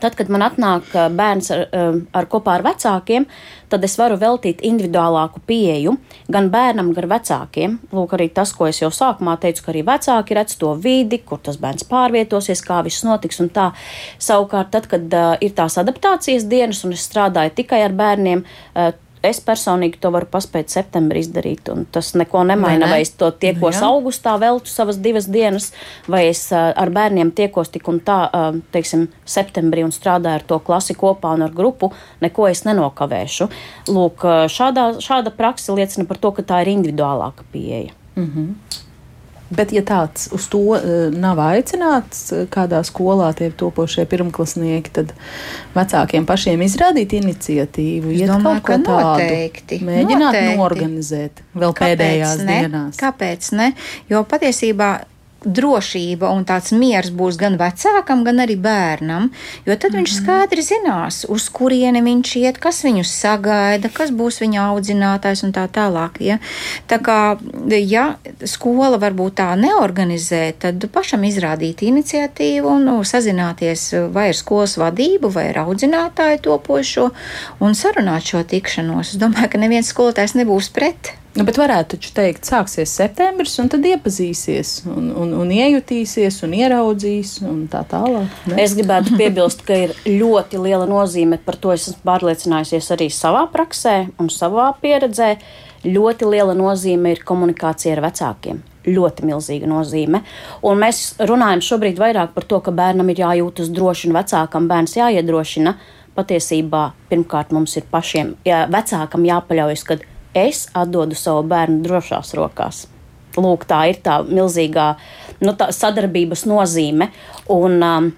Tad, kad man atnāk bērns ar, ar kopā ar vecākiem, tad es varu veltīt individuālāku pieeju gan bērnam, gan vecākiem. Lūk, arī tas, ko es jau sākumā teicu, ka arī vecāki redz to vidi, kur tas bērns pārvietosies, kā viss notiks. Savukārt, tad, kad uh, ir tās adaptācijas dienas un es strādāju tikai ar bērniem, uh, es personīgi to varu paspēt septembrī izdarīt, un tas neko nemaina. Vai, ne? vai es to tiekos nu, augustā, veltu savas divas dienas, vai es ar bērniem tiekos tik un tā, teiksim, septembrī un strādāju ar to klasi kopā un ar grupu, neko es nenokavēšu. Lūk, šādā, šāda praksa liecina par to, ka tā ir individuālāka pieeja. Mm -hmm. Bet, ja tāds uz to uh, nav aicināts, eh, kādā skolā tie topošie pirmklasnieki, tad vecākiem pašiem izrādīt iniciatīvu, iet domāju, kaut ko tādu, noteikti, mēģināt noteikti. norganizēt vēl Kāpēc pēdējās ne? dienās. Kāpēc ne? Jo patiesībā drošība un tāds miers būs gan vecākam, gan arī bērnam, jo tad mm -hmm. viņš mhm. skaidri zinās, uz kurieni viņš iet, kas viņu sagaida, kas būs viņa audzinātājs un tā tālāk. Ja? Tā kā, ja skola varbūt tā neorganizē, tad pašam izrādīt iniciatīvu un nu, sazināties vai ar skolas vadību, vai ar audzinātāju topošo un sarunāt šo tikšanos. Es domāju, ka neviens skolotājs nebūs pret. Nu, bet varētu taču teikt, sāksies septembris, un tad iepazīsies, un, un, un iejutīsies, un ieraudzīs, un tā tālāk. Ne? Es gribētu piebilst, ka ir ļoti liela nozīme, par to esmu pārliecinājusies arī savā praksē un savā pieredzē. Ļoti liela nozīme ir komunikācija ar vecākiem. Ļoti milzīga nozīme. Un mēs runājam šobrīd vairāk par to, ka bērnam ir jājūtas droši un vecākam bērns jāiedrošina. Patiesībā pirmkārt mums ir pašiem, jā, vecākam jāpaļaujas, ka es atdodu savu bērnu drošās rokās. Lūk, tā ir tā milzīgā nu, tā sadarbības nozīme. Un, um,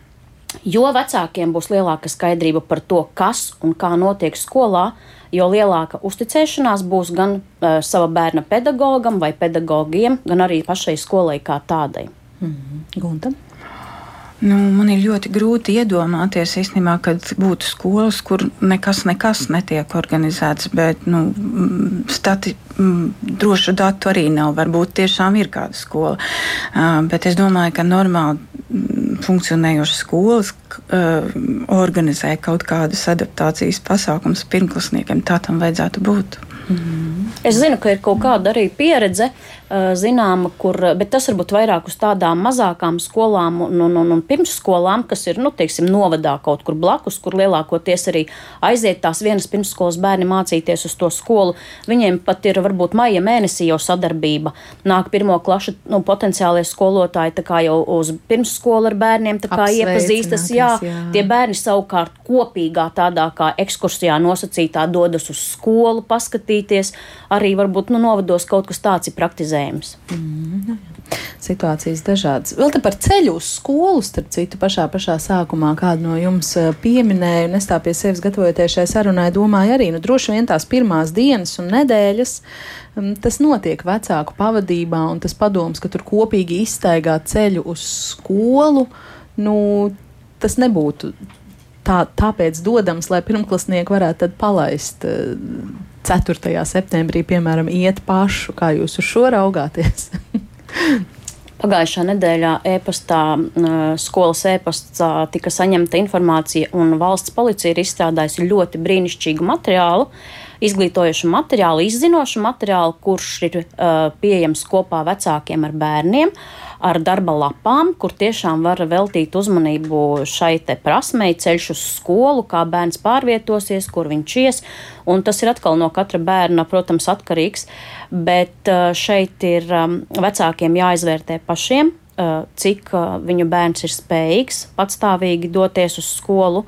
jo vecākiem būs lielāka skaidrība par to, kas un kā notiek skolā, jo lielāka uzticēšanās būs gan uh, sava bērna pedagogam vai pedagogiem, gan arī pašai skolai kā tādai. Mm -hmm. Guntam? Nu, man ir ļoti grūti iedomāties, īstenībā, kad būtu skolas, kur nekas, nekas netiek organizēts, bet nu, stati, drošu datu arī nav. Varbūt tiešām ir kāda skola. Bet es domāju, ka normāli funkcionējošas skolas organizē kaut kādas adaptācijas pasākumus pirmklasniekiem. Tā tam vajadzētu būt. Mm. Es zinu, ka ir kaut kāda arī pieredze, zināma, kur, bet tas varbūt vairāk uz tādām mazākām skolām un, un, un, un pirmsskolām, kas ir, nu, teiksim, novadā kaut kur blakus, kur lielākoties arī aiziet tās vienas pirmsskolas bērni mācīties uz to skolu. Viņiem pat ir varbūt maija mēnesī jau sadarbība. Nāk pirmo klašu nu, potenciālie skolotāji, jau uz pirmsskolu ar bērniem, iepazīstas. Jā, jā, tie bērni savukārt kopīgā tādā kā ekskursijā nosacītā dodas uz skolu paskatīties. Arī varbūt nu, novados kaut kas tāds ir praktizēts organizējums. Mm, Situācijas dažādas. Vēl te par ceļu uz skolu, starp citu, pašā, pašā sākumā kādu no jums eh, pieminēju, un es tā pie sevis gatavojoties šai sarunai domāju arī, nu droši vien tās pirmās dienas un nedēļas mm, tas notiek vecāku pavadībā, un tas padoms, ka tur kopīgi izstaigāt ceļu uz skolu, nu, tas nebūtu tā, tāpēc dodams, lai pirmklasnieki varētu palaist uh, 4. septembrī, piemēram, iet pašu, kā jūs uz šo raugāties? Pagājušā nedēļā e-pastā, skolas e-pastā tika saņemta informācija, un valsts policija ir izstrādājusi ļoti brīnišķīgu materiālu, izglītojošu materiālu, izzinošu materiālu, kurš ir uh, pieejams kopā vecākiem ar bērniem. Uh, ar darba lapām, kur tiešām var veltīt uzmanību šai prasmei, ceļš uz skolu, kā bērns pārvietosies, kur viņš ies. Un tas ir atkal no katra bērna, protams, atkarīgs. Bet uh, šeit ir um, vecākiem jāizvērtē pašiem, uh, cik uh, viņu bērns ir spējīgs patstāvīgi doties uz skolu.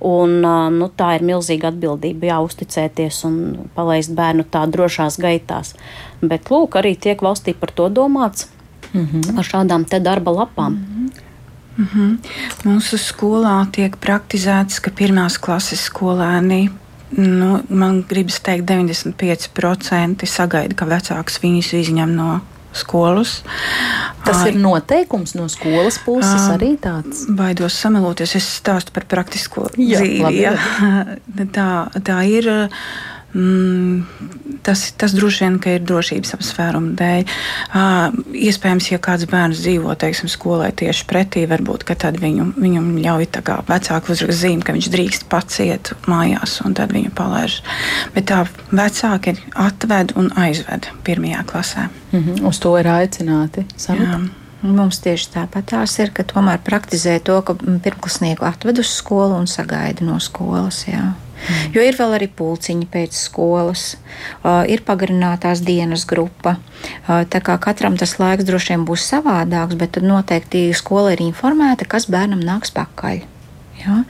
Un, nu, tā ir milzīga atbildība, jāuzticēties un palaist bērnu tā drošās gaitās. Bet, lūk, arī tiek valstī par to domāts mm -hmm. ar šādām te darba lapām. Mm -hmm. Mm -hmm. Mūsu skolā tiek praktizēts, ka pirmās klases skolēni nu, man gribas teikt, 95% sagaida, ka vecāks viņus izņem no skolas. Tas ir noteikums no skolas puses arī tāds. Baidos sameloties, es stāstu par praktisko Jā, dzīvi. Labi, jā. tā, tā ir. Mm, tas, tas droši vien ir drošības apsvērumu dēļ. Uh, iespējams, ja kāds bērns dzīvo teiksim, skolai tieši pretī, varbūt tad viņu, viņam ļauj vecāku uzrakst zīmi, ka viņš drīkst pats iet mājās, un tad viņu palaiž. Bet tā vecāki atved un aizved pirmajā klasē. Mm -hmm. Uz to ir aicināti. Samita? Mums tieši tāpat tās ir, ka tomēr praktizē to, ka pirmklasnieku atved uz skolu un sagaida no skolas. Jā. Mm. Jo ir vēl arī pulciņi pēc skolas, ir pagarinātās dienas grupa. Tā kā katram tas laiks droši vien būs savādāks, bet tad noteikti skola ir informēta, kas bērnam nāks pakaļ. Ja?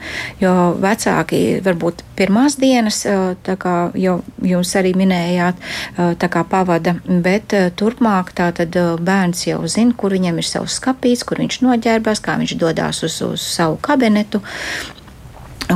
Jo vecāki varbūt pirmās dienas, kā jau jūs arī minējāt, pavada, bet turpmāk tātad bērns jau zina, kur viņam ir savs skapīts, kur viņš noģērbās, kā viņš dodas uz, uz savu kabinetu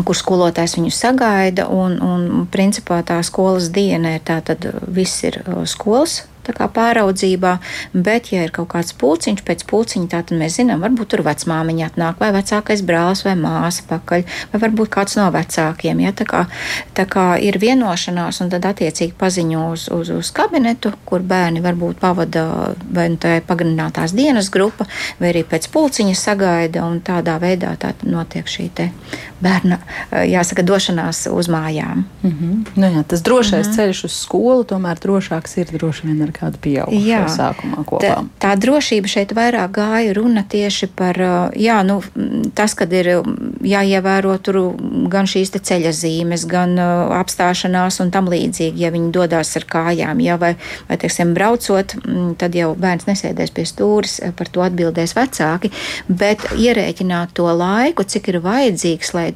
kur skolotājs viņu sagaida. Un, un principā tā skolas diena ir tā, tad viss ir skolas pāraudzībā, bet, ja ir kaut kāds pulciņš, pēc pulciņa, tad mēs zinām, varbūt tur vecmāmiņa atnāk, vai vecākais brālis vai māsa pakaļ, vai varbūt kāds no vecākiem. Ja? Tā, kā, tā kā ir vienošanās, un tad attiecīgi paziņo uz, uz, uz kabinetu, kur bērni varbūt pavada vai nu tā ir pagarinātās dienas grupa, vai arī pēc pulciņa sagaida, un tādā veidā tā notiek šī bērna, jāsaka, došanās uz mājām. Mm -hmm. nu, jā, tas drošais mm -hmm. ceļš uz skolu tomēr drošāks ir droši vien ar kādu pieaugušo sākumā kopā. Tā, tā drošība šeit vairāk gāja runa tieši par, jā, nu, tas, kad ir jāievēro tur gan šīs te ceļa zīmes, gan apstāšanās un tam līdzīgi, ja viņi dodās ar kājām, jā, vai, vai, teiksim, braucot, tad jau bērns nesēdēs pie stūris, par to atbildēs vecāki, bet ierēķināt to laiku, cik ir vajadzīgs, lai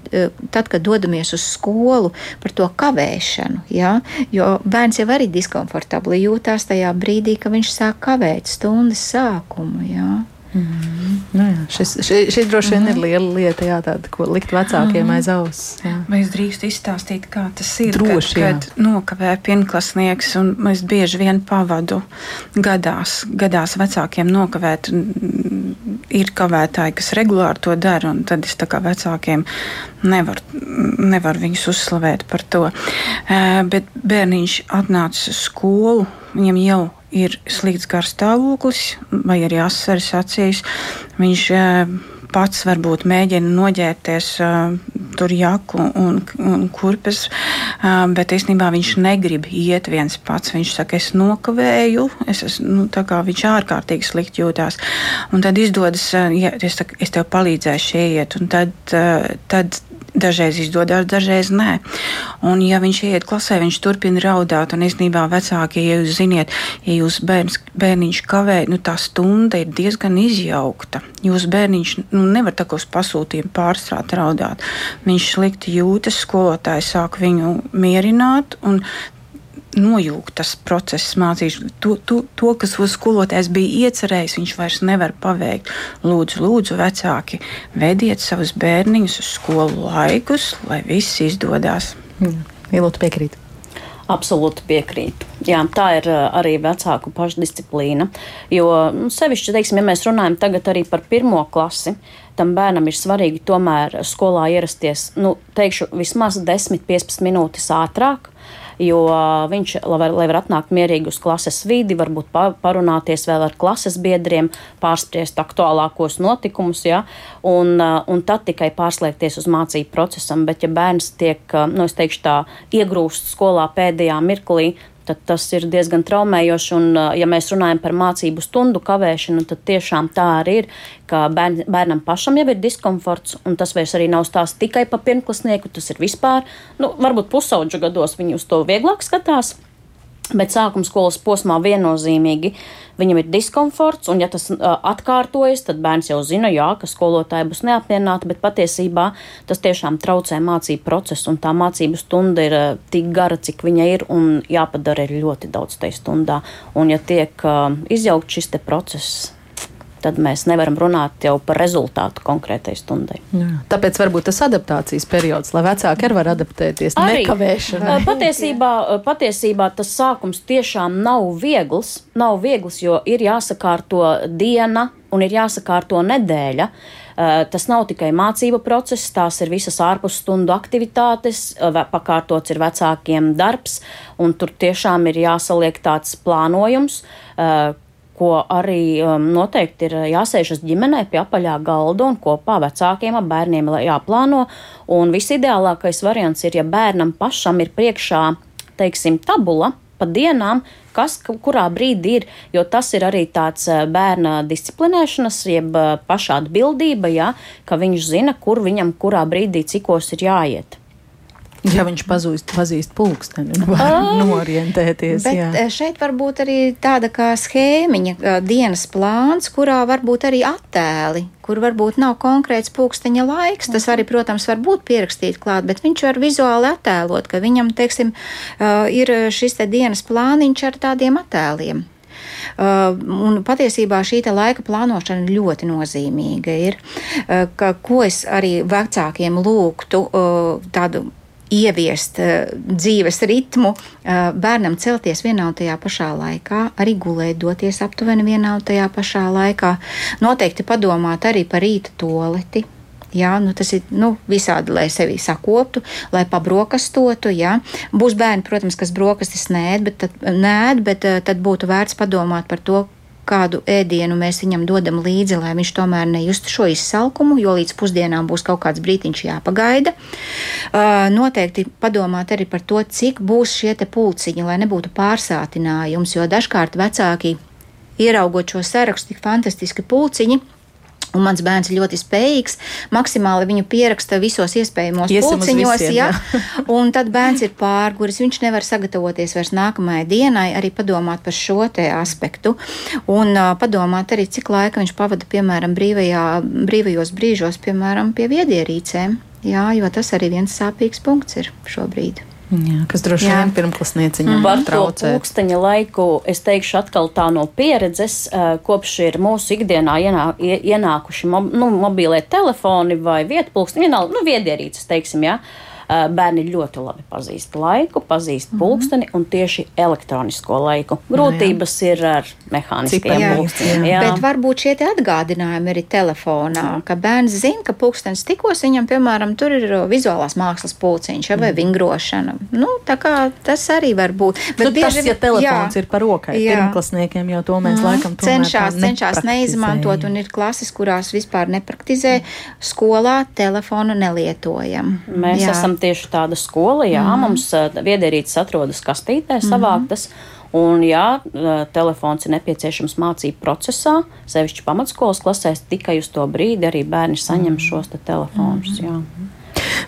tad, kad dodamies uz skolu, par to kavēšanu. Ja? Jo bērns jau arī diskomfortabli jūtās tajā brīdī, kad viņš sāk kavēt stundas sākumu. Ja? Mm. Nu, jā, šis, šī, šī droši vien mm -hmm. ir liela lieta, jā, tāda, ko likt vecākiem mm -hmm. aiz auss. Vai es drīkstu izstāstīt, kā tas ir? Droši, kad, kad nokavē pirmklasnieks, un es bieži vien pavadu gadās, gadās vecākiem nokavēt. Ir kavētāji, kas regulāri to dara, un tad es tā kā vecākiem nevaru nevar viņus uzslavēt par to. Uh, bet bērniņš atnāca uz skolu, viņam jau ir slikts garstāvoklis vai arī asaras acīs. Viņš eh, pats varbūt mēģina noģērbties uh, tur jaku un, un kurpes, uh, bet īstenībā viņš negrib iet viens pats. Viņš saka, es nokavēju, es esmu, nu, tā kā viņš ārkārtīgi slikti jūtās. Un tad izdodas, ja, es, es tev palīdzēšu iet, un tad, tad Dažreiz izdodas, dažreiz nē. Un, ja viņš iet klasē, viņš turpina raudāt. Un īstenībā vecāki, ja jūs ziniet, ja jūs bērns, bērniņš kavē, nu, tā stunda ir diezgan izjaukta. Jūs bērniņš nu, nevar uz pasūtījumu pārstrāt raudāt. Viņš slikti jūtas, skolotājs sāk viņu mierināt. Nojūgt tas process, mācīšu to, to, to, kas uz skolotājs bija iecerējis, viņš vairs nevar paveikt. Lūdzu, lūdzu, vecāki, vediet savus bērniņus uz skolu laikus, lai viss izdodas. Ilūtu piekrīt. Absolūti piekrītu. Jā, tā ir arī vecāku pašdisciplīna. Jo nu, sevišķi, teiksim, ja mēs runājam tagad arī par pirmo klasi, tam bērnam ir svarīgi tomēr skolā ierasties, nu, teikšu, vismaz 10-15 minūtes ātrāk jo viņš, lai var, lai var atnākt mierīgi uz klases vidi, varbūt parunāties vēl ar klases biedriem, pārspriest aktuālākos notikumus, ja, un, un tad tikai pārslēgties uz mācību procesam. Bet, ja bērns tiek, nu, es teikšu tā, iegrūst skolā pēdējā mirklī, tad tas ir diezgan traumējoši. Un, ja mēs runājam par mācību stundu kavēšanu, tad tiešām tā arī ir, ka bērn, bērnam pašam jau ir diskomforts, un tas vairs arī nav stāsts tikai par pirmklasnieku, tas ir vispār, nu, varbūt pusauģu gados viņi uz to vieglāk skatās. Bet sākuma skolas posmā viennozīmīgi viņam ir diskomforts, un, ja tas uh, atkārtojas, tad bērns jau zina, jā, ka skolotāji būs neapmierināti, bet patiesībā tas tiešām traucē mācību procesu, un tā mācību stunda ir uh, tik gara, cik viņa ir, un jāpadara ir ļoti daudz tajā stundā. Un, ja tiek uh, izjaukt šis process, tad mēs nevaram runāt jau par rezultātu konkrētai stundai. Jā. Tāpēc varbūt tas adaptācijas periods, lai vecāki arī var adaptēties arī nekavēšanai. Patiesībā, patiesībā tas sākums tiešām nav viegls, nav viegls, jo ir jāsakārto diena un ir jāsakārto nedēļa. Tas nav tikai mācību process, tās ir visas ārpusstundu aktivitātes, pakārtots ir vecākiem darbs, un tur tiešām ir jāsaliek tāds plānojums, ko arī um, noteikti ir jāsēžas ģimenē pie apaļā galda un kopā vecākiem ap bērniem jāplāno. Un visideālākais variants ir, ja bērnam pašam ir priekšā, teiksim, tabula pa dienām, kas kurā brīdī ir, jo tas ir arī tāds uh, bērna disciplinēšanas, jeb uh, pašā atbildība, ja, ka viņš zina, kur viņam kurā brīdī cikos ir jāiet. Ja viņš pazūst, pazīst pulksteni, nu, var oh, norientēties. Bet jā. Eh, šeit var būt arī tāda kā schēmiņa, eh, dienas plāns, kurā var būt arī attēli, kur varbūt nav konkrēts pulksteņa laiks. Tas arī, protams, var būt pierakstīts klāt, bet viņš var vizuāli attēlot, ka viņam, teiksim, eh, ir šis te dienas plāniņš ar tādiem attēliem. Uh, un patiesībā šī laika plānošana ļoti nozīmīga ir. Uh, ka, ko es arī vecākiem lūgtu uh, tādu ieviest uh, dzīves ritmu, uh, bērnam celties vienā un tajā pašā laikā, arī gulēt, doties aptuveni vienā un tajā pašā laikā. Noteikti padomāt arī par rīta toleti. Jā, nu tas ir nu, visādi, lai sevi sakoptu, lai pabrokastotu. Jā. Būs bērni, protams, kas brokastis nē, bet, tad, nē, bet uh, tad būtu vērts padomāt par to, kādu ēdienu mēs viņam dodam līdzi, lai viņš tomēr nejustu šo izsalkumu, jo līdz pusdienām būs kaut kāds brītiņš jāpagaida. Uh, noteikti padomāt arī par to, cik būs šie pulciņi, lai nebūtu pārsātinājums, jo dažkārt vecāki ieraugot šo sarakstu, tik fantastiski pulciņi Un mans bērns ir ļoti spējīgs. Maksimāli viņu pieraksta visos iespējamos pulciņos. Visiem, ja? un tad bērns ir pārguris. Viņš nevar sagatavoties vairs nākamajai dienai, arī padomāt par šo aspektu. Un uh, padomāt arī, cik laika viņš pavada, piemēram, brīvajā, brīvajos brīžos, piemēram, pie viedierīcēm. Jā, jo tas arī viens sāpīgs punkts ir šobrīd. Jā, kas droši vien pirmklasnieciņam Par to traucē. pulksteņa laiku es teikšu atkal tā no pieredzes, eh, kopš ir mūsu ikdienā ienā, ie- ienākuši mob, nu, mobīlie telefoni vai vietpulksteņi, vienalga, nu, viedierīces, teiksim, jā. Eh, Bērni ļoti labi pazīst laiku, pazīst pulksteni un tieši elektronisko laiku. Grūtības ir ar mehāniskajiem Jā. pulksteņiem. jā. Bet varbūt šie atgādinājumi arī telefonā, ka bērns zina, ka pulkstenis tikos viņam, piemēram, tur ir vizuālās mākslas pulciņš ja, vai vingrošana. Nu, tā kā tas arī var būt. Bet nu, tas, bieži- ja telefons jā. ir par rokai, Jā. pirmklasniekiem jau to mēs laikam tomēr Mhm. cenšas, tā cenšas neizmantot, un ir klases, kurās vispār nepraktizē. Skolā telefonu nelietojam. Mēs Jā. esam tieši tāda skola, jā, mm. mums viedierīces atrodas kastītē savāktas. Un, jā, telefons ir nepieciešams mācību procesā, sevišķi pamatskolas klasēs. Tikai uz to brīdi arī bērni saņem šos te telefonus. Jā.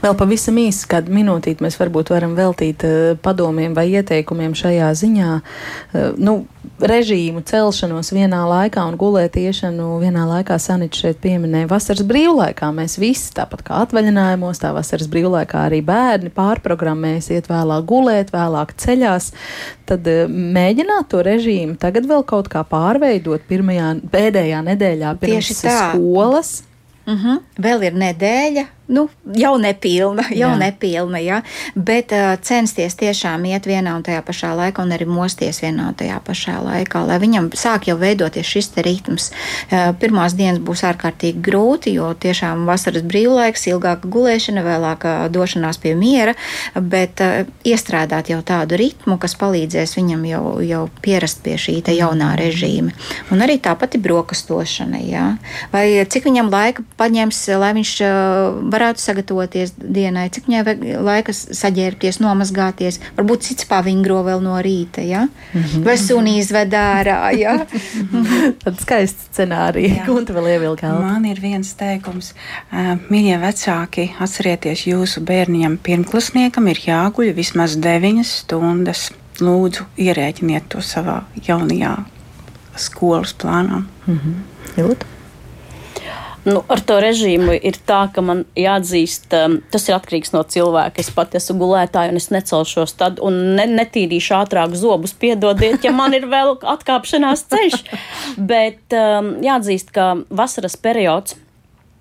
Vēl pavisam īsi, kādu minūtīti mēs varbūt varam veltīt uh, padomiem vai ieteikumiem šajā ziņā. Uh, nu, režīmu celšanos vienā laikā un gulētiešanu vienā laikā Sanita šeit pieminēja vasaras brīvlaikā. Mēs visi, tāpat kā atvaļinājumos, tā vasaras brīvlaikā arī bērni pārprogrammējas, iet vēlāk gulēt, vēlāk ceļās. Tad uh, mēģināt to režīmu tagad vēl kaut kā pārveidot pirmajā, pēdējā nedēļā pirms skolas. Uh -huh. Vēl ir nedēļa, nu, jau nepilna, jau Jā. nepilna, ja? bet uh, censties tiešām iet vienā un tajā pašā laikā, un arī mosties vienā un tajā pašā laikā, lai viņam sāk jau veidoties šis ritms. Uh, pirmās dienas būs ārkārtīgi grūti, jo tiešām vasaras brīvlaiks, ilgāka gulēšana, vēlāka došanās pie miera, bet uh, iestrādāt jau tādu ritmu, kas palīdzēs viņam jau, jau pierast pie šī jaunā režīma. Un arī tāpat ir brokastošana, jā. Vai cik viņam laika paņems, lai viņš uh, varētu sagatavoties dienai, cik viņai vajag laika saģērbties, nomazgāties, varbūt cits pavingro vēl no rīta, ja? mm -hmm. vai sunī izved ārā. Ja? Tad skaists scenārija, un tu vēl ievilki. Man ir viens teikums, mīļie vecāki, atcerieties, jūsu bērniem pirmklasniekam ir jāguļ vismaz 9 stundas. Lūdzu, ierēķiniet to savā jaunajā skolas plānā. Jūt? Nu, ar to režīmu ir tā, ka man jāatzīst, um, tas ir atkarīgs no cilvēka. Es pati esmu gulētāja, un es necelšos tad, un ne, netīrīšu ātrāk zobus, piedodiet, ja man ir vēl atkāpšanās ceļš. Bet um, jāatzīst, ka vasaras periods.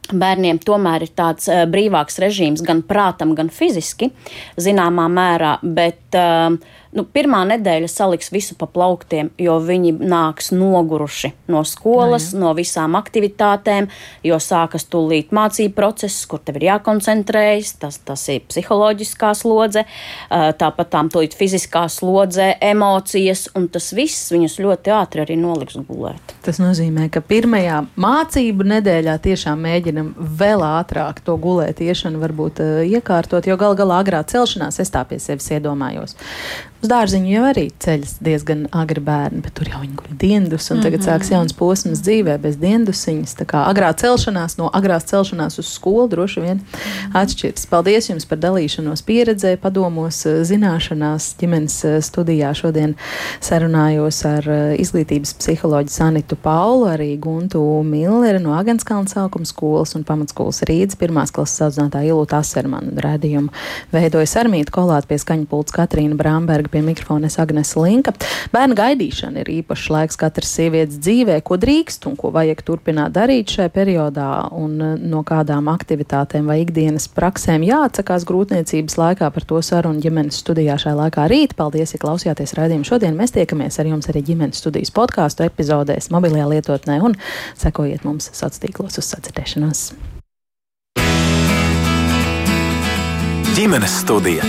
Bērniem tomēr ir tāds uh, brīvāks režīms gan prātam, gan fiziski, zināmā mērā, bet uh, nu, pirmā nedēļa saliks visu pa plauktiem, jo viņi nāks noguruši no skolas, jā. no visām aktivitātēm, jo sākas tūlīt mācību process, kur tev ir jākoncentrējas, tas, tas ir psiholoģiskā slodze, tāpat tām tūlīt fiziskā slodze, emocijas, un tas viss viņus ļoti ātri arī noliks gulēt. Tas nozīmē, ka pirmajā mācību nedēļā tiešām mēģinam vēl ātrāk to gulētiešanu varbūt uh, iekārtot, jo gal galā agrā celšanās es tā pie sevis iedomājos. Uz dārziņu jau arī ceļas diezgan agri bērni, bet tur jau viņi guļ diendus, un tagad mm -hmm. sāks jauns posms dzīvē bez diendusiņas. Tā kā agrā celšanās, no agrās celšanās uz skolu droši vien atšķiras. Paldies jums par dalīšanos pieredzē, padomos, zināšanās. Ģimenes studijā šodien sarunājos ar izglītības psiholoģu Sanitu Paulu, arī Guntu Milleru no Agenskalna sākuma skolas un pamatskolas Rīdas pirmās klases audzinātāja Ilūta Asermanu. Radījumu veidoja Sarmīta Kolāta pie skaņa pults Katrīna Bramberga pie mikrofona Agnes Linka. Bērnu gaidīšana ir īpašs laiks katras sievietes dzīvē, ko drīkst un ko vajag turpināt darīt šajā periodā, un no kādām aktivitātēm vai ikdienas praksēm jāatsakās grūtniecības laikā. Par to sarunu ģimenes studijā šajā laikā rīt. Paldies, ja klausījāties raidījumu šodien. Mēs tiekamies ar jums arī ģimenes studijas podkāstu epizodēs, mobilajā lietotnē un sekojiet mums sociālos tīklos uz sadzirdēšanos. ģimenes studija.